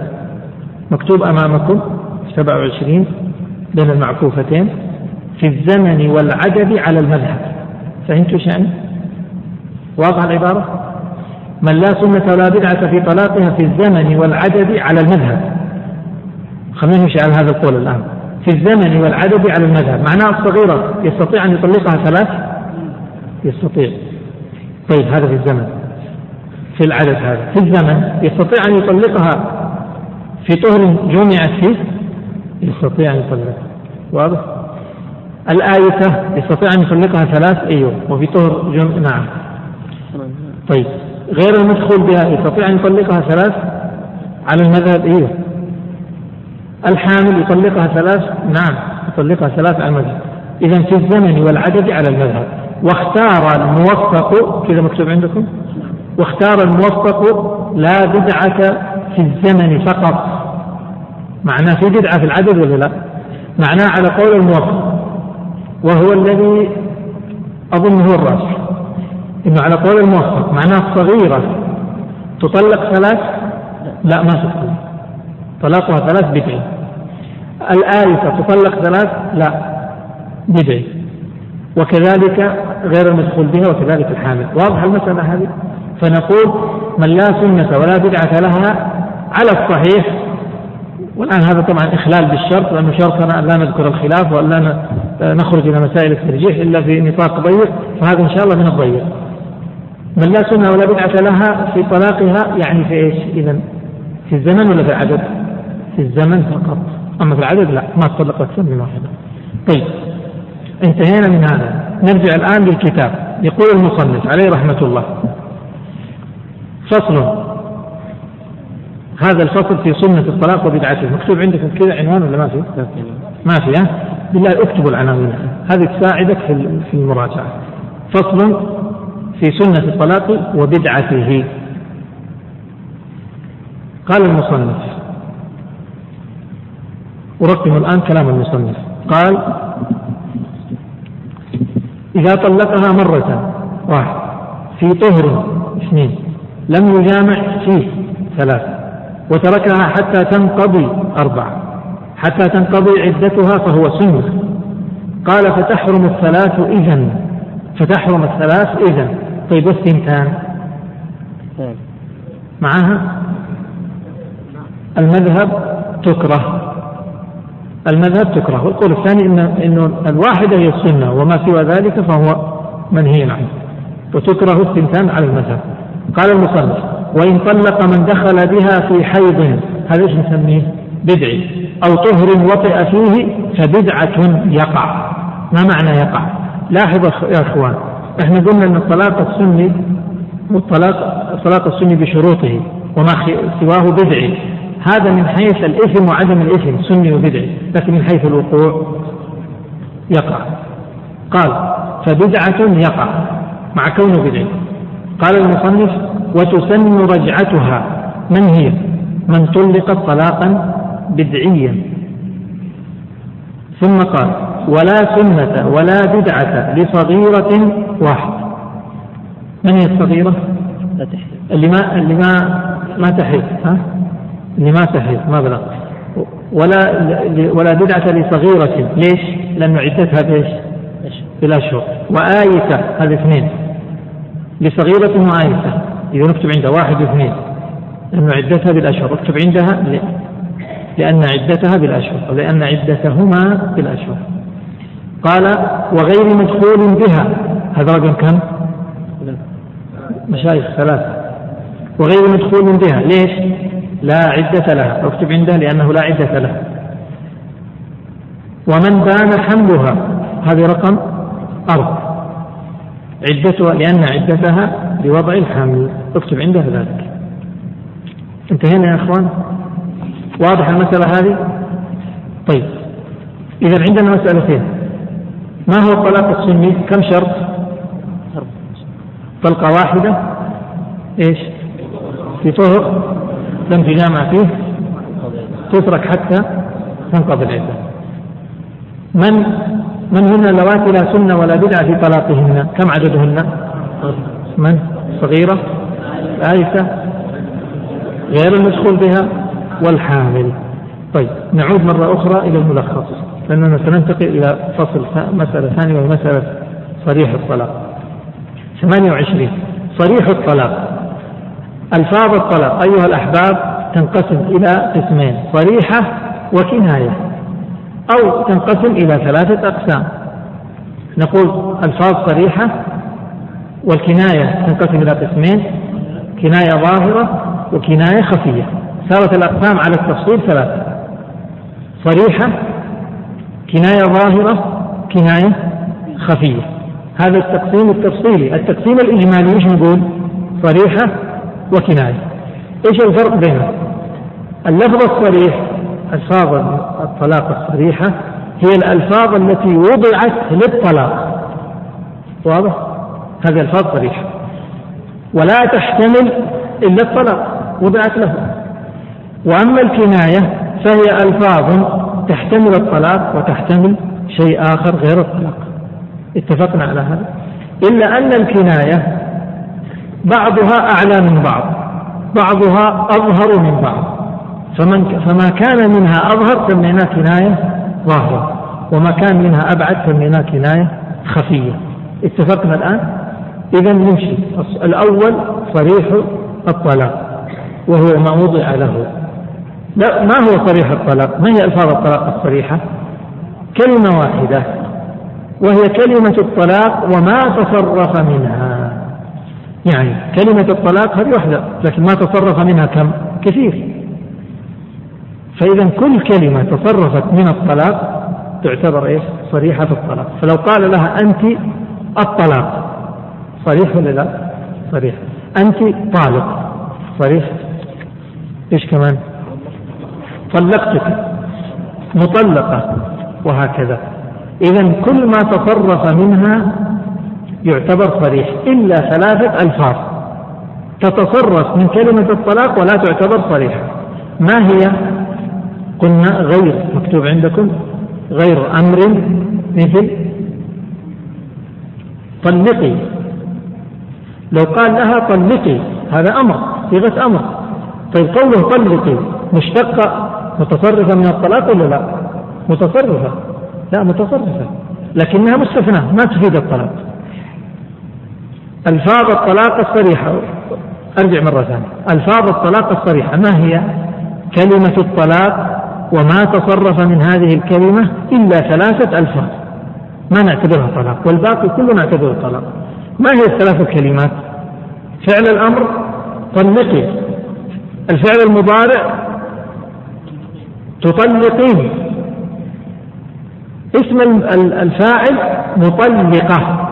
مكتوب أمامكم 27 بين المعكوفتين في الزمن والعدد على المذهب. فهمتوا يعني؟ واضح العبارة؟ من لا سنة ولا بدعة في طلاقها في الزمن والعدد على المذهب. خلينا نمشي على هذا القول الآن. في الزمن والعدد على المذهب. معناه الصغيرة يستطيع أن يطلقها ثلاث؟ يستطيع. طيب هذا في الزمن. في العدد هذا. في الزمن يستطيع أن يطلقها. في طهر جمعت فيه يستطيع أن يطلقها. واضح؟ الآية يستطيع أن يطلقها ثلاث أيوه. وفي طهر جمع نعم. طيب غير المدخول بها يستطيع أن يطلقها ثلاث؟ على المذهب إيه الحامل يطلقها ثلاث؟ نعم يطلقها ثلاث على المذهب. إذا في الزمن والعدد على المذهب. واختار الموفق كذا مكتوب عندكم؟ واختار الموفق لا بدعة في الزمن فقط. معناه في بدعة في العدد ولا لا؟ معناه على قول الموفق وهو الذي أظن هو الراجح إنه على قول الموفق معناه صغيرة. تطلق ثلاث؟ لا ما تطلق طلاقها ثلاث بدعي. الآيسة تطلق ثلاث؟ لا بدعي. وكذلك غير المدخول بها وكذلك الحامل واضح المسألة هذه فنقول من لا سنة ولا بدعة لها على الصحيح والآن هذا طبعا إخلال بالشرط لأنه شرطنا أن لا نذكر الخلاف وأن لا نخرج إلى مسائل الترجيح إلا في نطاق ضيق فهذا إن شاء الله من الضيق من لا سنة ولا بدعة لها في طلاقها يعني في إيش؟ إذا في الزمن ولا في العدد؟ في الزمن فقط أما في العدد لا ما تطلق أكثر من واحدة. طيب انتهينا من هذا. نرجع الآن للكتاب. يقول المصنف عليه رحمة الله. فصل. هذا الفصل في سنة الطلاق وبدعته. مكتوب عندكم كذا عنوان ولا ما في؟ ما في ها؟ بالله اكتبوا العناوين. هذه تساعدك في المراجعة. فصل في سنة الطلاق وبدعته. قال المصنف. أرقم الآن كلام المصنف. قال إذا طلقها مرة. واحد. في طهر. اثنين. لم يجامع. فيه. ثلاث. وتركها حتى تنقضي. أربعة. حتى تنقضي عدتها فهو سنة. قال فتحرم الثلاث إذا فتحرم الثلاث إذا طيب والثنتان معها المذهب تكره. المذهب تكره. والقول الثاني إن إنه الواحدة هي السنة وما سوى ذلك فهو منهي عنه وتكره الثنتان على المذهب. قال المصنف وإن طلق من دخل بها في حيض هذا إيش نسميه؟ بدعي أو طهر وطئ فيه فبدعة يقع. ما معنى يقع؟ لاحظ يا إخوان إحنا قلنا إن الطلاق السني والطلاق الطلاق السني بشروطه وما سواه بدعي هذا من حيث الإثم وعدم الإثم سني وبدعي لكن من حيث الوقوع يقع. قال فبدعة يقع مع كونه بدعي. قال المصنف وتسن رجعتها. من هي؟ من طلقت طلاقا بدعيا. ثم قال ولا سنة ولا بدعة لصغيرة واحد من هي الصغيرة؟ اللي ما اللي ما ما تحيض ها؟ اللي ما تحيض ما بلغ. ولا ولا بدعة لصغيرة. ليش؟ لأنه عدتها بإيش؟ بالأشهر وآيسة هذه اثنين. لصغيرة وآيسة إذا نكتب عندها واحد واثنين. لأنه عدتها بالأشهر اكتب عندها لأن عدتها بالأشهر ولأن عدتهما بالأشهر قال وغير مدخول بها. هذا رقم كم؟ مشايخ ثلاثة. وغير مدخول بها. ليش؟ لا عدة لها اكتب عنده لأنه لا عدة له. ومن بان حملها هذه رقم أربع عدتها لأن عدتها بوضع الحمل. اكتب عنده ذلك. انتهينا يا إخوان؟ واضح المسألة هذه؟ طيب. إذا عندنا مسألتين ما هو الطلاق السني؟ كم شرط؟ طلقة واحدة. إيش؟ في طهر. لم تجامع فيه تترك حتى تنقضي العدة. من من هن اللواتي لا سنة ولا بدعة في طلاقهن؟ كم عددهن؟ من؟ صغيرة؟ آيسة غير المدخول بها؟ والحامل. طيب نعود مرة أخرى إلى الملخص لأننا سننتقل إلى فصل مسألة ثانية وهي مسألة صريح الطلاق. 28 صريح الطلاق. ألفاظ الطلاق أيها الأحباب تنقسم إلى قسمين صريحة وكناية أو تنقسم إلى ثلاثة أقسام. نقول ألفاظ صريحة والكناية تنقسم إلى قسمين كناية ظاهرة وكناية خفية. صارت الأقسام على التفصيل ثلاثة. صريحة كناية ظاهرة كناية خفية. هذا التقسيم التفصيلي. التقسيم الإجمالي إيش نقول؟ صريحة وكناية. إيش الفرق بينهم اللفظ الصريح ألفاظ الطلاق الصريحة هي الألفاظ التي وضعت للطلاق. واضح؟ هذه ألفاظ صريحة. ولا تحتمل إلا الطلاق وضعت له. وأما الكناية فهي ألفاظ تحتمل الطلاق وتحتمل شيء آخر غير الطلاق. اتفقنا على هذا؟ إلا أن الكناية بعضها أعلى من بعض بعضها أظهر من بعض. فمن فما كان منها أظهر سميناه كناية ظاهرة وما كان منها أبعد سميناه كناية خفية. اتفقنا الآن؟ إذا نمشي. الأول صريح الطلاق وهو ما وضع له. لا ما هو صريح الطلاق؟ ما هي ألفاظ الطلاق الصريحة؟ كلمة واحدة وهي كلمة الطلاق وما تصرف منها. يعني كلمة الطلاق هذه واحدة لكن ما تصرف منها كم؟ كثير. فإذا كل كلمة تصرفت من الطلاق تعتبر إيش؟ صريحة الطلاق. فلو قال لها أنت الطلاق صريح ولا لا؟ صريح. أنت طالق صريح؟ إيش كمان؟ طلقتك مطلقة وهكذا. إذا كل ما تصرف منها يعتبر صريح. إلا ثلاثة ألفاظ. تتصرف من كلمة الطلاق ولا تعتبر صريحة. ما هي؟ قلنا غير مكتوب عندكم. غير أمر مثل طلقي. لو قال لها طلقي هذا أمر صيغة أمر. طيب قوله طلقي مشتقة متصرفة من الطلاق ولا لا؟ متصرفة. لا متصرفة. لكنها مستثناة ما تفيد الطلاق. ألفاظ الطلاق الصريحة. أرجع مرة ثانية. ألفاظ الطلاق الصريحة ما هي؟ كلمة الطلاق وما تصرف من هذه الكلمة إلا ثلاثة ألفاظ. ما نعتبرها طلاق والباقي كله نعتبره طلاق. ما هي الثلاث كلمات فعل الأمر طلقي. الفعل المضارع تطلقين. اسم الفاعل مطلقة.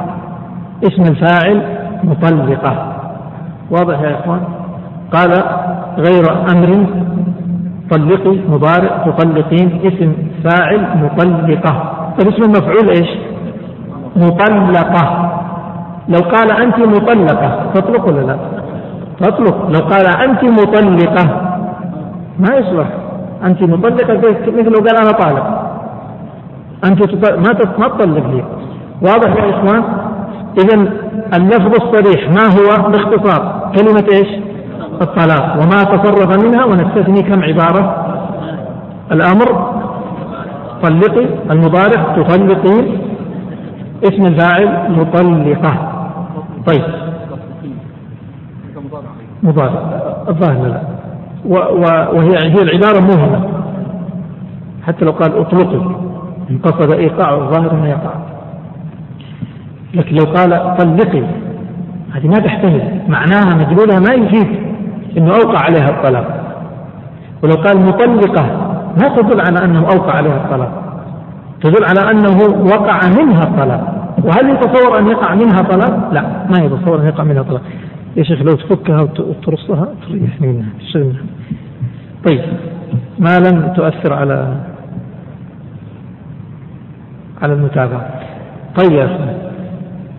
اسم الفاعل مطلقة. واضح يا إخوان؟ قال غير أمر طلقي مضارع تطلقين اسم فاعل مطلقة. طيب اسم المفعول إيش؟ مطلقة. لو قال أنت مطلقة تطلق ولا لا؟ تطلق. لو قال أنت مطلقة ما يصلح. أنت مطلقة مثل لو قال أنا طالق. أنت ما ما تطلق لي. واضح يا إخوان؟ إذا اللفظ الصريح ما هو؟ باختصار. كلمة إيش؟ الطلاق. وما تصرف منها ونستثني كم عبارة؟ الأمر طلقي المضارع تطلقين اسم الفاعل مطلقة. طيب. مضارع. الظاهر لا. وهي هي العبارة مهمة. حتى لو قال اطلقي ان قصد إيقاع الظاهر انه يقع. لكن لو قال طلقي هذه ما تحتمل. معناها مجلولها ما يفيد إنه أوقع عليها الطلاق. ولو قال مطلقة ما تدل على أنه أوقع عليها الطلاق. تدل على أنه وقع منها الطلاق. وهل يتصور أن يقع منها طلاق؟ لا ما يتصور أن يقع منها طلاق. يا شيخ لو تفكها وترصها تريحني منها تشتغل طيب ما لم تؤثر على على المتابعة. طيب يا أخي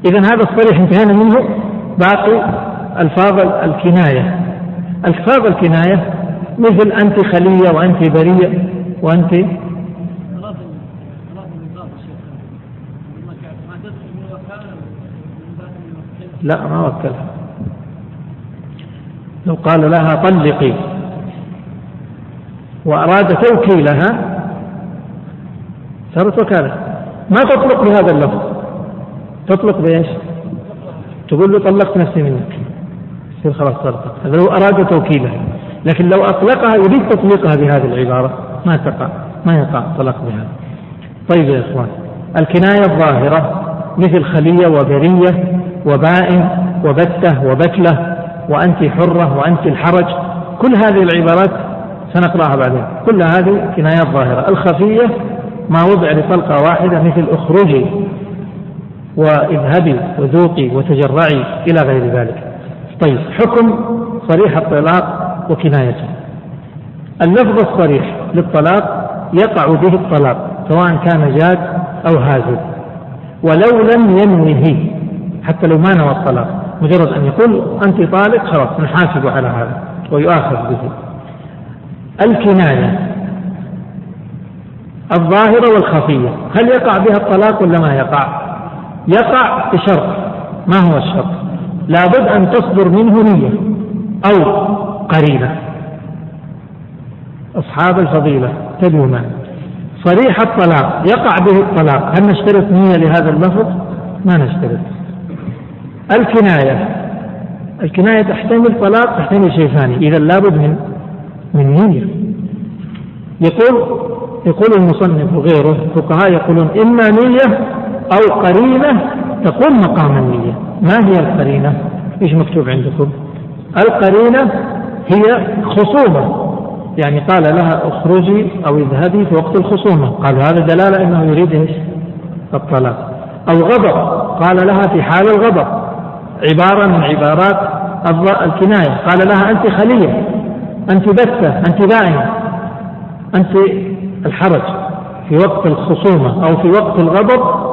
إذا هذا الصريح انتهينا منه. باقي ألفاظ الكناية. ألفاظ الكناية مثل أنت خلية وأنت بريء وأنت لا ما وكلها. لو قال لها طلقي وأراد توكيلها صارت وكالة. ما تطلق بهذا اللفظ. تطلق بإيش؟ تقول له طلقت نفسي منك. يصير خلاص طلقت. هذا لو أراد توكيلها لكن لو أطلقها يريد تطليقها بهذه العبارة. ما تقع. ما يقع طلاق بها. طيب يا إخوان. الكناية الظاهرة مثل خلية وبرية وبائن وبتة وبتلة وأنت حرة وأنت الحرج. كل هذه العبارات سنقرأها بعدين. كل هذه كنايات ظاهرة. الخفية ما وضع لطلقة واحدة مثل أخرجي. واذهبي وذوقي وتجرعي إلى غير ذلك. طيب حكم صريح الطلاق وكنايته. اللفظ الصريح للطلاق يقع به الطلاق سواء كان جاد أو هازل. ولو لم ينوه حتى لو ما نوى الطلاق مجرد أن يقول أنت طالق خلاص نحاسب على هذا ويؤاخذ به. الكناية الظاهرة والخفية هل يقع بها الطلاق ولا ما يقع؟ يقع بشرط. ما هو الشرط؟ لابد أن تصدر منه نية أو قرينة. أصحاب الفضيلة معي. صريح الطلاق يقع به الطلاق. هل نشترط نية لهذا اللفظ؟ ما نشترط. الكناية الكناية تحتمل طلاق تحتمل شيء ثاني. إذا لابد من من نية. يقول يقول المصنف وغيره الفقهاء يقولون إما نية أو قرينة تقوم مقام النية. ما هي القرينة؟ إيش مكتوب عندكم؟ القرينة هي خصومة. يعني قال لها اخرجي أو اذهبي في وقت الخصومة. قالوا هذا دلالة أنه يريد إيش؟ الطلاق. أو غضب. قال لها في حال الغضب. عبارة من عبارات الكناية. قال لها أنت خلية. أنت بثة أنت دائمة أنت الحرج. في وقت الخصومة أو في وقت الغضب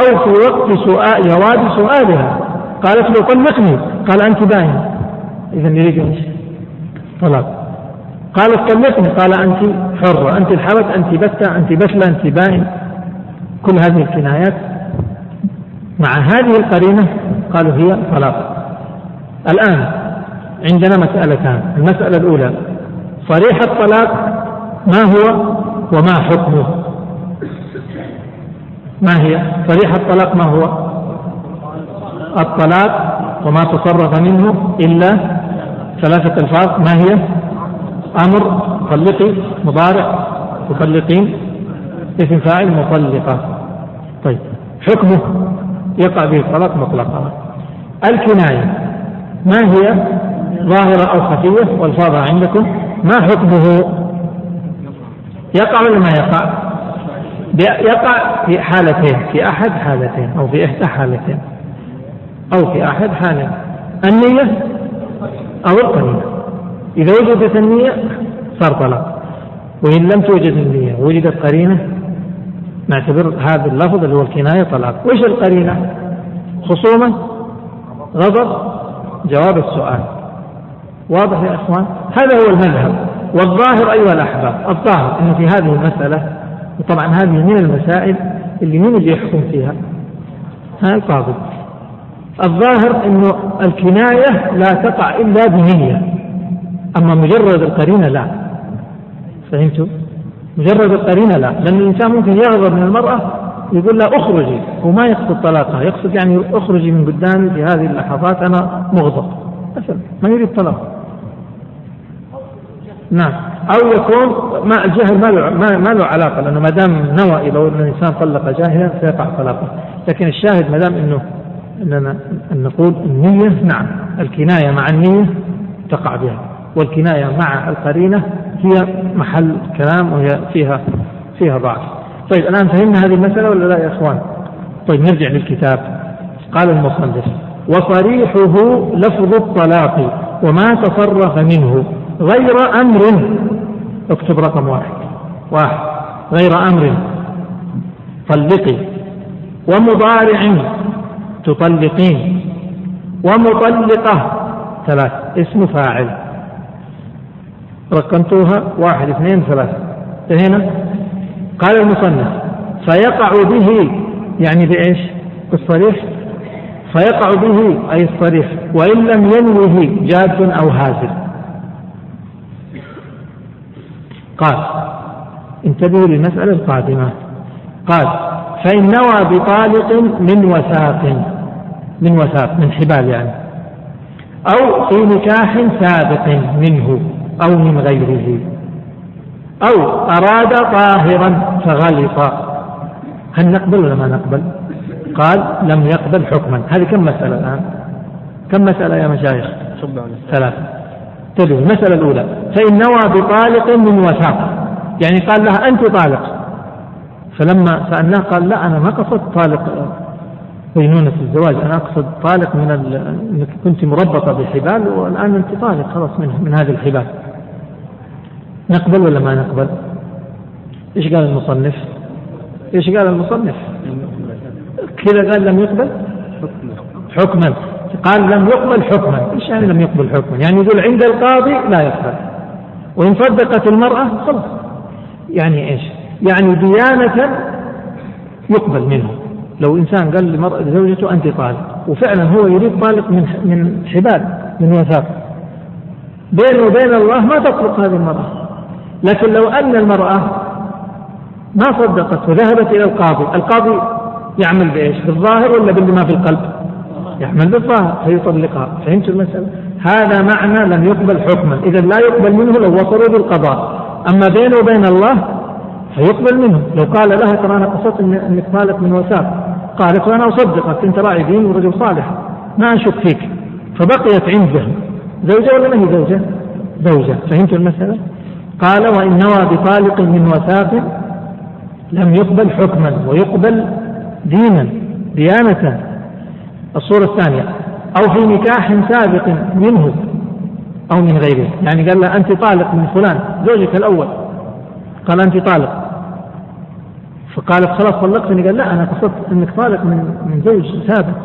أو في وقت سؤال جواب سؤالها. قالت له طلقني قال أنت باين إذا يريد إيش؟ طلاق. قالت طلقني قال أنت حرة أنت الحرج أنت بتة أنت بسلة أنت باين كل هذه الكنايات مع هذه القرينة قالوا هي طلاق. الآن عندنا مسألتان. المسألة الأولى صريح الطلاق ما هو وما حكمه؟ ما هي؟ صريح الطلاق ما هو؟ الطلاق وما تصرف منه إلا ثلاثة ألفاظ. ما هي؟ أمر طلقي مضارع مطلقين. اسم فاعل مطلقة. طيب حكمه يقع به الطلاق مطلقا. الكناية ما هي ظاهرة أو خفية؟ والفاظها عندكم. ما حكمه؟ يقع ولا ما يقع؟ يقع في حالتين في أحد حالتين أو في إحدى حالتين أو في أحد حالين النية أو القرينة إذا وجدت النية صار طلاق. وإن لم توجد النية وجدت قرينة نعتبر هذا اللفظ اللي هو الكناية طلاق. وإيش القرينة؟ خصومة غضب؟ جواب السؤال. واضح يا إخوان؟ هذا هو المذهب. والظاهر أيها الأحباب الظاهر أنه في هذه المسألة وطبعا هذه من المسائل اللي مين اللي يحكم فيها. ها القاضي الظاهر أنه الكناية لا تقع إلا بنية. أما مجرد القرينة لا. فهمتوا؟ مجرد القرينة لا. لأن الإنسان ممكن يغضب من المرأة يقول لها أخرجي وما يقصد طلاقها. يقصد يعني أخرجي من قدامي في هذه اللحظات أنا مغضب. مثلا ما يريد طلاق. نعم. أو يكون ما الجهل ما له ما له علاقة لأنه ما دام نوى إذا أن الإنسان طلق جاهلا سيقع طلاقه. لكن الشاهد ما دام أنه أننا أن نقول النية نعم. الكناية مع النية تقع بها. والكناية مع القرينة هي محل كلام وهي فيها فيها ضعف. طيب الآن فهمنا هذه المسألة ولا لا يا إخوان؟ طيب نرجع للكتاب. قال المصنف وصريحه لفظ الطلاق وما تصرف منه. غير أمر. اكتب رقم واحد. واحد. غير أمر. طلقي. ومضارع تطلقين. ومطلقة. ثلاث. اسم فاعل. رقمتوها. واحد اثنين ثلاثة انتهينا؟ قال المصنف فيقع به يعني بإيش؟ بالصريح. فيقع به أي الصريح. وإن لم ينوه جاد أو هازل. قال انتبهوا للمسألة القادمة قال فإن نوى بطالق من وثاق من وثاق من حبال يعني أو في نكاح سابق منه أو من غيره أو أراد طاهرا فغلط هل نقبل ولا ما نقبل؟ قال لم يقبل حكما هذه كم مسألة الآن؟ كم مسألة يا مشايخ؟ ثلاثة انتبهوا المسألة الأولى فإن نوى بطالق من وثاق. يعني قال لها أنت طالق. فلما سألناه قال لا أنا ما قصدت طالق. بينونة الزواج أنا أقصد طالق من أنك كنت مربطة بحبال والآن أنت طالق خلاص من, من هذه الحبال. نقبل ولا ما نقبل؟ إيش قال المصنف؟ إيش قال المصنف؟ كذا قال لم يقبل؟ حكما. قال لم يقبل حكما. إيش يعني لم يقبل حكما؟ يعني يقول عند القاضي لا يقبل. وإن صدقت المرأة خلاص يعني إيش؟ يعني ديانة يقبل منه لو إنسان قال لمرأة زوجته أنت طالق وفعلا هو يريد طالق من من حبال من وثاق. بينه وبين الله ما تطلق هذه المرأة. لكن لو أن المرأة ما صدقت وذهبت إلى القاضي القاضي يعمل بإيش؟ بالظاهر ولا باللي ما في القلب؟ يعمل بالظاهر فيطلقها. فهمت المسألة؟ هذا معنى لم يقبل حكما. إذا لا يقبل منه لو وصلوا بالقضاء. أما بينه وبين الله فيقبل منه. لو قال لها ترى أنا قصدت أنك طالق من وثاق. قالت وأنا أصدقك أنت راعي دين ورجل صالح. ما أشك فيك. فبقيت عنده. زوجة ولا ما هي زوجة؟ زوجة. فهمت المسألة؟ قال وإن نوى بطالق من وثاق لم يقبل حكما ويقبل دينا ديانة الصورة الثانية. أو في نكاح سابق منه أو من غيره. يعني قال له أنت طالق من فلان زوجك الأول. قال أنت طالق. فقالت خلاص طلقتني. قال لا أنا قصدت أنك طالق من من زوج سابق.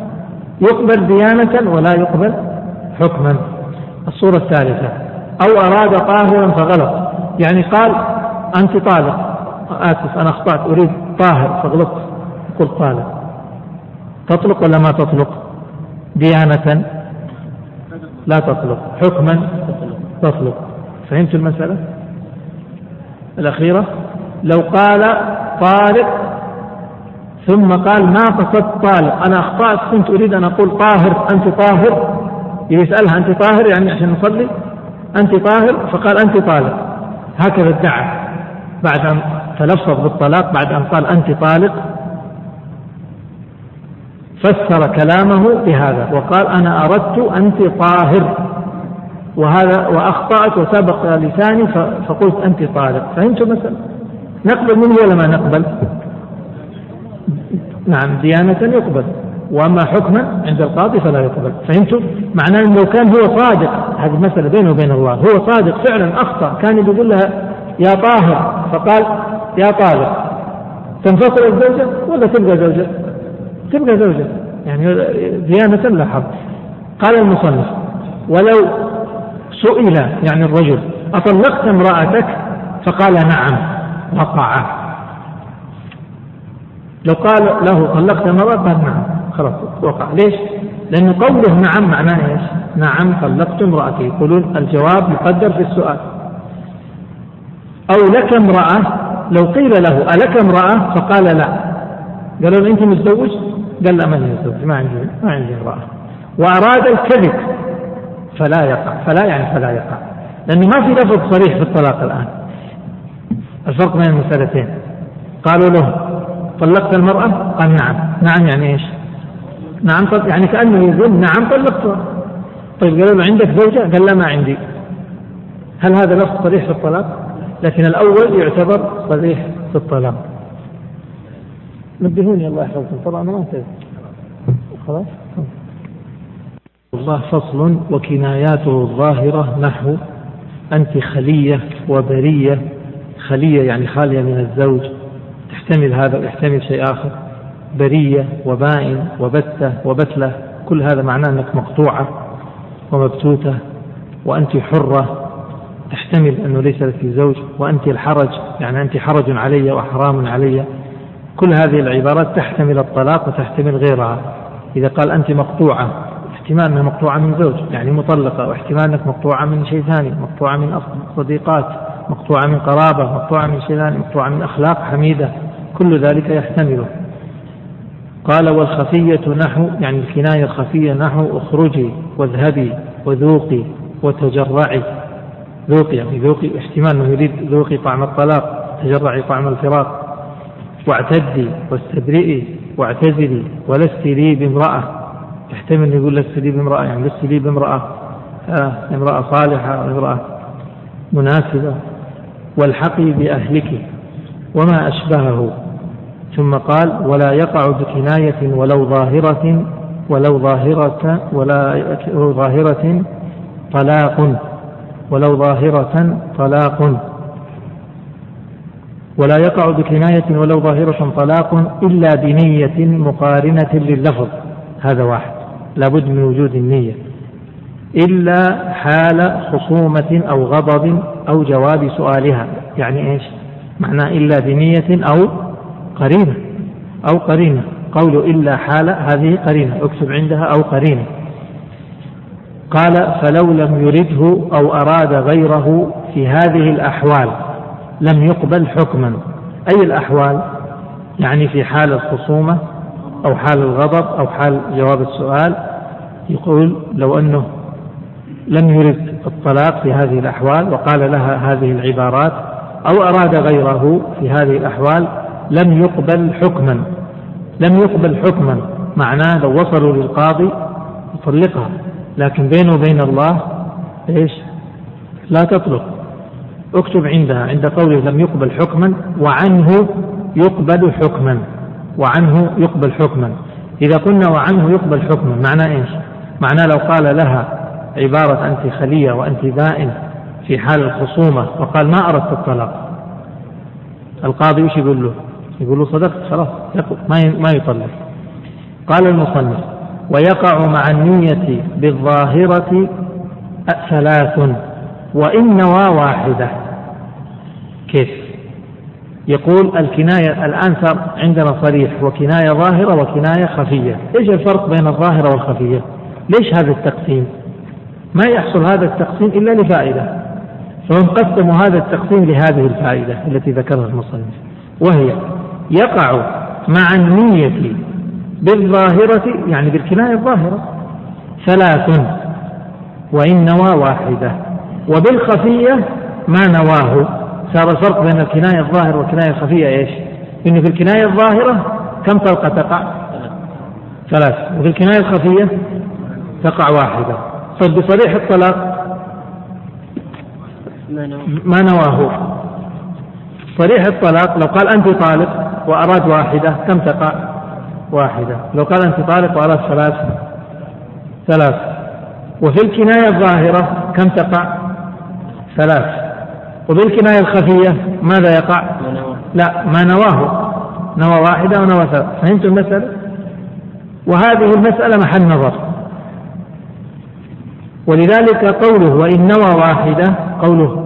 يقبل ديانة ولا يقبل حكما. الصورة الثالثة. أو أراد طاهرا فغلط. يعني قال أنت طالق. آسف أنا أخطأت أريد طاهر فغلطت. قل طالق. تطلق ولا ما تطلق؟ ديانة لا تطلق. حكما تطلق. فهمت المسألة؟ الأخيرة لو قال طارق ثم قال ما قصدت طالق أنا أخطأت كنت أريد أن أقول طاهر أنت طاهر؟ يسألها أنت طاهر يعني عشان نصلي؟ أنت طاهر؟ فقال أنت طالق. هكذا ادعى. بعد أن تلفظ بالطلاق بعد أن قال أنت طالق فسر كلامه بهذا وقال أنا أردت أنت طاهر وهذا وأخطأت وسبق لساني فقلت أنت طالق فهمتم مثلا؟ نقبل منه ولا ما نقبل؟ نعم ديانة يقبل وأما حكما عند القاضي فلا يقبل. فهمتم؟ معناه أنه كان هو صادق هذه مسألة بينه وبين الله هو صادق فعلا أخطأ كان يقول لها يا طاهر فقال يا طالق تنفصل الزوجة ولا تبقى زوجة؟ تبقى زوجة. يعني ديانة لا حظ. قال المصنف ولو سئل يعني الرجل أطلقت امرأتك؟ فقال نعم وقع. لو قال له طلقت امرأة قال نعم خلاص وقع. ليش؟ لأن قوله نعم معناه إيش؟ نعم طلقت امرأتي. يقولون الجواب مقدر في السؤال. أو لك امرأة؟ لو قيل له ألك امرأة؟ فقال لا. قالوا له أنت متزوج؟ قال لا ماني متزوج ما عندي ما عندي امرأة. وأراد الكذب فلا يقع فلا يعني فلا يقع لأنه ما في لفظ صريح في الطلاق الآن. الفرق بين المسألتين. قالوا له طلقت المرأة؟ قال نعم. نعم يعني إيش؟ نعم طب يعني كأنه يقول نعم طلقتها طيب قالوا له عندك زوجة؟ قال لا ما عندي. هل هذا لفظ صريح في الطلاق؟ لكن الأول يعتبر صريح في الطلاق. نبهوني الله يحفظكم. طبعا ما انتهى خلاص؟ الله فصل وكناياته الظاهرة نحو أنت خلية وبرية. خلية يعني خالية من الزوج. تحتمل هذا ويحتمل شيء آخر. برية وبائن وبتة وبتلة. كل هذا معناه أنك مقطوعة ومبتوتة وأنت حرة. تحتمل أنه ليس لك زوج وأنت الحرج. يعني أنت حرج علي وحرام علي. كل هذه العبارات تحتمل الطلاق وتحتمل غيرها. إذا قال أنت مقطوعة احتمال أنها مقطوعة من زوج يعني مطلقة واحتمال أنك مقطوعة من شيء ثاني مقطوعة من صديقات مقطوعة من قرابة مقطوعة من شيء ثاني مقطوعة من أخلاق حميدة كل ذلك يحتمله قال والخفية نحو يعني الكناية الخفية نحو اخرجي واذهبي وذوقي وتجرعي. ذوقي يعني ذوقي احتمال أنه يريد ذوقي طعم الطلاق تجرعي طعم الفراق. واعتدي واستبرئي واعتزلي ولست لي بامرأة. يحتمل أن يقول لست لي بامرأة يعني لست لي بامرأة. آه امرأة صالحة امرأة مناسبة. والحقي بأهلك وما أشبهه. ثم قال ولا يقع بكناية ولو ظاهرة ولو ظاهرة ولا ظاهرة طلاق. ولو ظاهرة طلاق. ولا يقع بكناية ولو ظاهرة طلاق إلا بنية مقارنة لللفظ. هذا واحد. لابد من وجود النية. إلا حال خصومة أو غضب أو جواب سؤالها. يعني إيش؟ معناه إلا بنية أو قرينة. أو قرينة. قول إلا حال هذه قرينة. اكتب عندها أو قرينة. قال فلو لم يرده أو أراد غيره في هذه الأحوال. لم يقبل حكما. أي الأحوال؟ يعني في حال الخصومة أو حال الغضب أو حال جواب السؤال يقول لو أنه لم يرد الطلاق في هذه الأحوال وقال لها هذه العبارات أو أراد غيره في هذه الأحوال لم يقبل حكما. لم يقبل حكما معناه لو وصلوا للقاضي يطلقها. لكن بينه وبين الله إيش؟ لا تطلق. اكتب عندها عند قوله لم يقبل حكما وعنه يقبل حكما وعنه يقبل حكما إذا قلنا وعنه يقبل حكما معناه إيش؟ معناه لو قال لها عبارة أنت خلية وأنت بائن في حال الخصومة وقال ما أردت الطلاق القاضي وش يقول له؟ يقول له صدقت خلاص ما ما يطلق قال المصنف ويقع مع النية بالظاهرة ثلاث وإن نوى واحدة كيف؟ يقول الكناية الآن عندنا صريح وكناية ظاهرة وكناية خفية. إيش الفرق بين الظاهرة والخفية؟ ليش هذا التقسيم؟ ما يحصل هذا التقسيم إلا لفائدة. فهم قسموا هذا التقسيم لهذه الفائدة التي ذكرها المصنف وهي يقع مع النية بالظاهرة يعني بالكناية الظاهرة ثلاث وإن نوى واحدة وبالخفية ما نواه. صار الفرق بين الكناية الظاهرة والكناية الخفية إيش؟ إنه في الكناية الظاهرة كم طلقة تقع؟ ثلاث وفي الكناية الخفية تقع واحدة طيب بصريح الطلاق ما نواه صريح الطلاق لو قال أنت طالق وأراد واحدة كم تقع؟ واحدة لو قال أنت طالق وأراد ثلاث ثلاث وفي الكناية الظاهرة كم تقع؟ ثلاث وبالكناية الخفية ماذا يقع؟ لا ما نواه. نوى واحدة ونوى ثلاث فهمت المسألة؟ وهذه المسألة محل نظر. ولذلك قوله وإن نوى واحدة قوله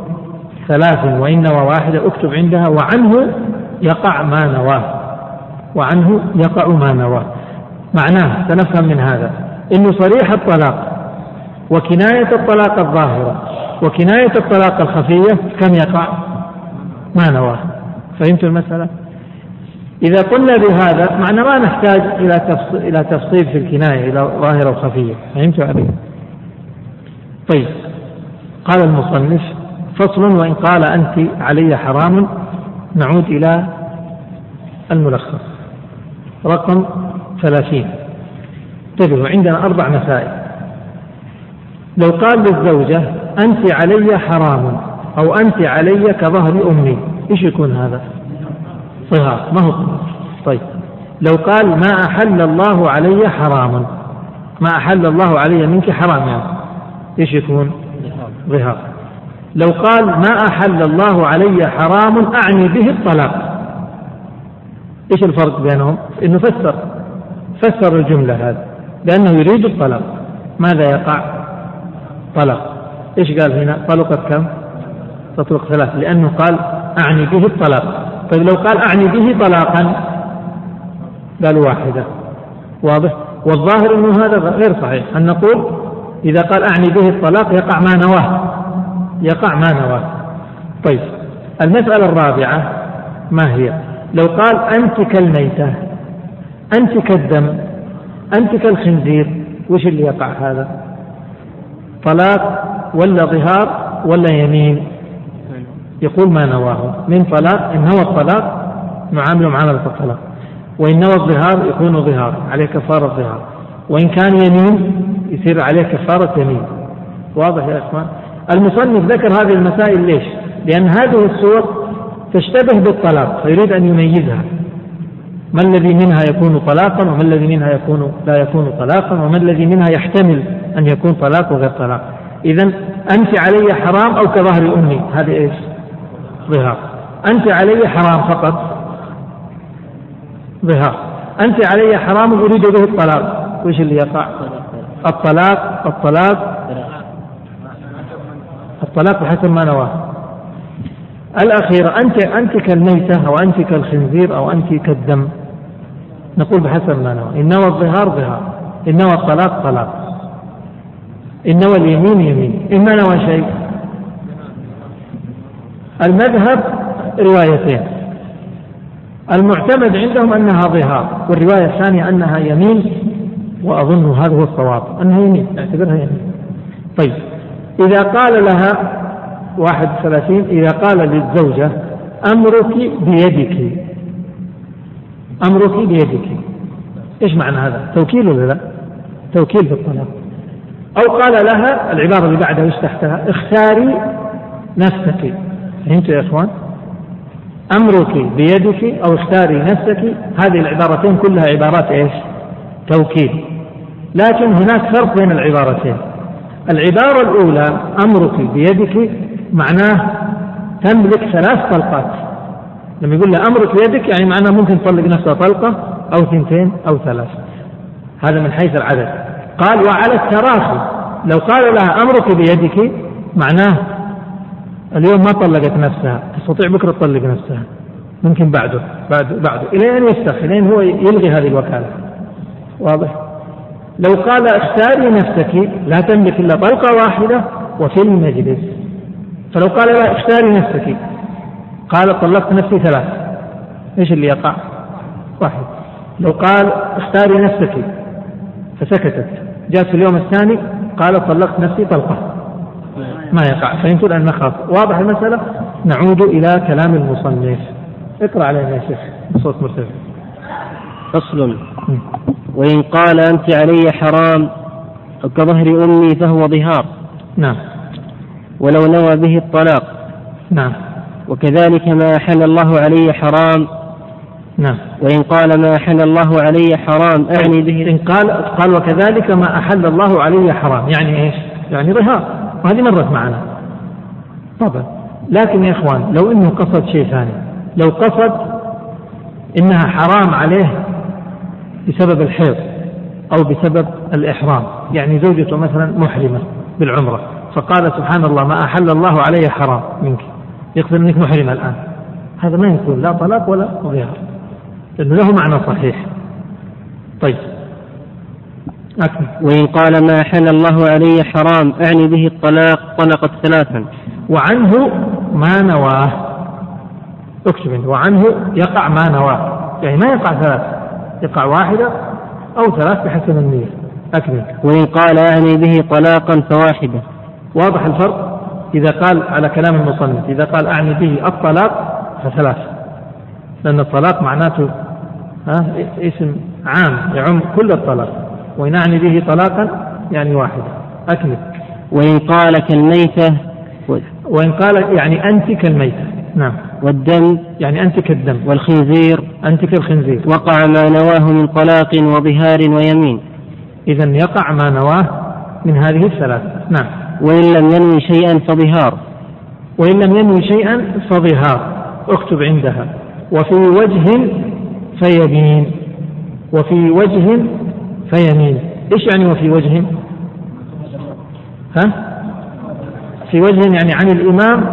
ثلاث وإن نوى واحدة اكتب عندها وعنه يقع ما نواه. وعنه يقع ما نواه. معناه سنفهم من هذا. إنه صريح الطلاق وكناية الطلاق الظاهرة. وكناية الطلاق الخفية كم يقع؟ ما نواه فهمت المسألة؟ إذا قلنا بهذا معنى ما نحتاج إلى إلى تفصيل في الكناية إلى ظاهرة وخفية فهمت علي؟ طيب قال المصنف فصل وإن قال أنت علي حرام نعود إلى الملخص رقم ثلاثين انتبهوا عندنا أربع مسائل لو قال للزوجة أنت علي حرام أو أنت علي كظهر أمي إيش يكون هذا؟ صهار ما هو؟ طيب. لو قال ما أحل الله علي حرام ما أحل الله علي منك حرام يعني إيش يكون؟ ظهار. لو قال ما أحل الله علي حرام أعني به الطلاق. إيش الفرق بينهم؟ إنه فسر فسر الجملة هذه لأنه يريد الطلاق. ماذا يقع؟ طلاق إيش قال هنا؟ طلقت كم؟ تطلق ثلاث. لأنه قال أعني به الطلاق. طيب لو قال أعني به طلاقا؟ قال واحدة. واضح؟ والظاهر أنه هذا غير صحيح. أن نقول إذا قال أعني به الطلاق يقع ما نواه؟ يقع ما نواه. طيب المسألة الرابعة ما هي؟ لو قال أنت كالميتة أنت كالدم أنت كالخنزير وش اللي يقع هذا؟ طلاق ولا ظهار ولا يمين. يقول ما نواه. من طلاق إن هو الطلاق نعامله معاملة الطلاق. وإن نوى الظهار يكون ظهار عليه كفارة ظهار وإن كان يمين يصير عليه كفارة يمين. واضح يا إخوان؟ المصنف ذكر هذه المسائل ليش؟ لأن هذه الصور تشتبه بالطلاق فيريد أن يميزها. ما الذي منها يكون طلاقا وما الذي منها يكون لا يكون طلاقا وما الذي منها يحتمل أن يكون طلاق وغير طلاق. إذا أنت علي حرام أو كظهر أمي هذه إيش؟ ظهار. أنت علي حرام فقط. ظهار. أنت علي حرام أريد به الطلاق. وش اللي يقع؟ الطلاق. الطلاق. الطلاق بحسب ما نواه. الأخيرة أنت أنت كالميتة أو أنت كالخنزير أو أنت كالدم. نقول بحسب ما نوى إن نوى الظهار ظهار إن نوى الطلاق طلاق. إن نوى اليمين يمين. إن ما نوى شيء؟ المذهب روايتين. المعتمد عندهم أنها ظهار والرواية الثانية أنها يمين وأظن هذا هو الصواب أنها يمين نعتبرها يمين. طيب إذا قال لها واحد وثلاثين إذا قال للزوجة أمرك بيدك. أمرك بيدك. إيش معنى هذا؟ توكيل ولا لا؟ توكيل في الطلاق. أو قال لها العبارة اللي بعدها إيش تحتها؟ اختاري نفسك. فهمتوا يا إخوان؟ أمرك بيدك أو اختاري نفسك. هذه العبارتين كلها عبارات إيش؟ توكيد لكن هناك فرق بين العبارتين. العبارة الأولى أمرك بيدك معناه تملك ثلاث طلقات. لما يقول له أمرك بيدك يعني معناه ممكن تطلق نفسها طلقة أو ثنتين أو ثلاث. هذا من حيث العدد. قال وعلى التراخي. لو قال لها أمرك بيدك معناه اليوم ما طلقت نفسها. تستطيع بكرة تطلق نفسها. ممكن بعده بعده بعده. إلى أن يستخ إلى أن هو يلغي هذه الوكالة. واضح؟ لو قال اختاري نفسك لا تملك إلا طلقة واحدة وفي المجلس. فلو قال لا اختاري نفسك. قال طلقت نفسي ثلاث. إيش اللي يقع؟ واحد. لو قال اختاري نفسك فسكتت. جاءت في اليوم الثاني قالت طلقت نفسي طلقة. ما يقع. فيمكن أن نخاف. واضح المسألة؟ نعود إلى كلام المصنف. اقرأ علينا يا شيخ بصوت مرتفع. فصل. وإن قال أنت علي حرام كظهر أمي فهو ظهار. نعم. ولو نوى به الطلاق. نعم. وكذلك ما أحل الله علي حرام. نعم. وإن قال ما أحل الله علي حرام أعني به. إن قال قال وكذلك ما أحل الله علي حرام. يعني إيش؟ يعني ظهار. وهذه مرت معنا. طبعا. لكن يا إخوان لو إنه قصد شيء ثاني. لو قصد إنها حرام عليه بسبب الحيض أو بسبب الإحرام. يعني زوجته مثلا محرمة بالعمرة. فقال سبحان الله ما أحل الله علي حرام منك. يقصد أنك محرمة الآن. هذا ما يكون لا طلاق ولا ظهار لأنه له معنى صحيح. طيب. أكمل. وإن قال ما أحل الله علي حرام أعني به الطلاق طلقت ثلاثا. وعنه ما نواه. اكتب وعنه يقع ما نواه. يعني ما يقع ثلاث. يقع واحدة أو ثلاث بحسب النية. أكمل. وإن قال أعني به طلاقا فواحدة. واضح الفرق؟ إذا قال على كلام المصنف إذا قال أعني به الطلاق فثلاث لأن الطلاق معناته ها اسم عام يعم كل الطلاق. وإن أعني به طلاقا يعني واحدة. أكمل. وإن قال كالميتة وإن قال يعني أنت كالميتة. نعم. والدم يعني أنت كالدم. والخنزير أنت كالخنزير. وقع ما نواه من طلاق وظهار ويمين. إذا يقع ما نواه من هذه الثلاثة. نعم. وإن لم ينوي شيئا فظهار. وإن لم ينوي شيئا فظهار. اكتب عندها. وفي وجه فيمين. وفي وجه فيمين. إيش يعني وفي وجه؟ ها؟ في وجه يعني عن الإمام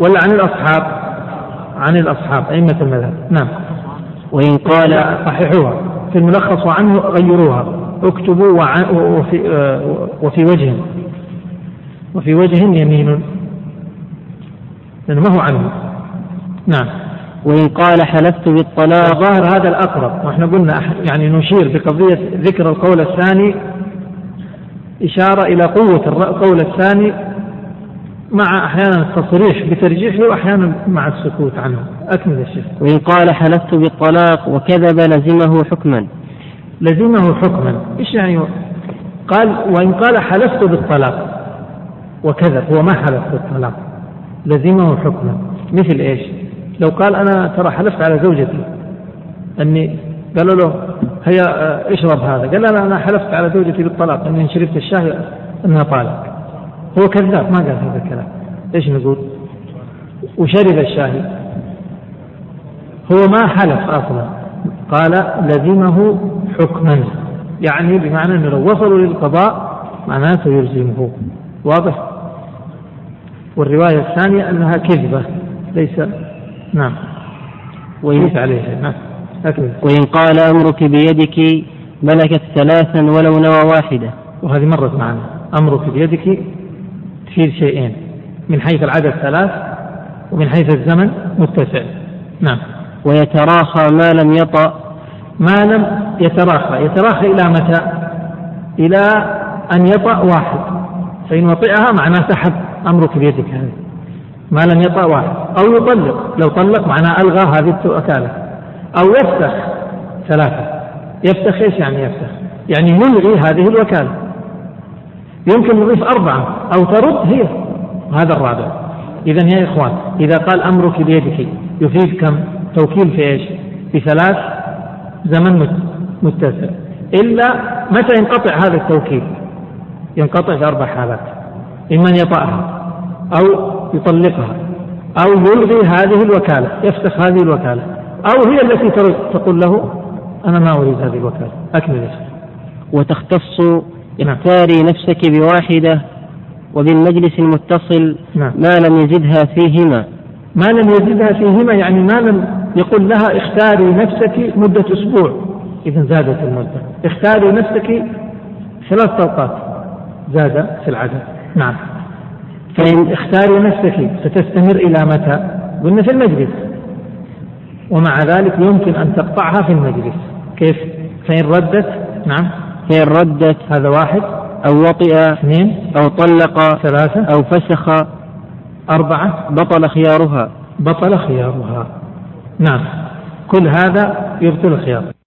ولا عن الأصحاب؟ عن الأصحاب أئمة المذهب. نعم. وإن قال صححوها. في الملخص وعنه غيروها. اكتبوا وفي, وفي وجه. وفي وجه يمين. لأنه ما هو عنه. نعم. وإن قال حلفت بالطلاق الظاهر هذا الأقرب. وإحنا قلنا يعني نشير بقضية ذكر القول الثاني إشارة إلى قوة القول الثاني مع أحيانا التصريح بترجيحه وأحيانا مع السكوت عنه. أكمل يا شيخ. وإن قال حلفت بالطلاق وكذب لزمه حكما. لزمه حكما. إيش يعني قال وإن قال حلفت بالطلاق. وكذب هو ما حلف بالطلاق. لزمه حكما مثل إيش؟ لو قال أنا ترى حلفت على زوجتي أني قالوا له هيا آه، اشرب هذا. قال لا أنا حلفت على زوجتي بالطلاق أني إن شربت الشاي أنها طالق. هو كذاب ما قال هذا الكلام. إيش نقول؟ وشرب الشاي. هو ما حلف أصلا. قال لزمه حكما. يعني بمعنى إنه لو وصلوا للقضاء معناته يلزمه. واضح؟ والرواية الثانية أنها كذبة ليس نعم. ويميت عليه نعم. أكمل وإن قال أمرك بيدك ملكت ثلاثا ولو نوى واحدة. وهذه مرت معنا. أمرك بيدك تفيد شيئين من حيث العدد ثلاث ومن حيث الزمن متسع. نعم. ويتراخى ما لم يطأ. ما لم يتراخى. يتراخى إلى متى؟ إلى أن يطأ واحد. فإن وطئها معناه سحب أمرك بيدك هذه. ما لم يطأ واحد. أو يطلق. لو طلق معناه ألغى هذه الوكالة أو يفسخ ثلاثة. يفسخ إيش يعني يفسخ؟ يعني يلغي هذه الوكالة. يمكن نضيف أربعة. أو ترد هي. هذا الرابع. إذا يا إخوان إذا قال أمرك بيدك يفيد كم؟ توكيل في إيش؟ بثلاث زمن متسع. إلا متى ينقطع هذا التوكيل؟ ينقطع في أربع حالات. إما أن يطأها أو يطلقها أو يلغي هذه الوكالة يفسخ هذه الوكالة أو هي التي تقول له أنا ما أريد هذه الوكالة أكمل وتختص اختاري نفسك بواحدة وبالمجلس المتصل نعم. ما لم يزدها فيهما. ما لم يزدها فيهما يعني ما لم يقل لها اختاري نفسك مدة أسبوع. إذا زادت المدة. اختاري نفسك ثلاث طلقات زاد في العدد. نعم. فإن اختاري نفسك ستستمر إلى متى؟ قلنا في المجلس. ومع ذلك يمكن أن تقطعها في المجلس. كيف؟ فإن ردت نعم. فإن ردت هذا واحد. أو وطئ اثنين. أو طلق ثلاثة. أو فسخ أربعة. بطل خيارها. بطل خيارها. نعم. كل هذا يبطل الخيار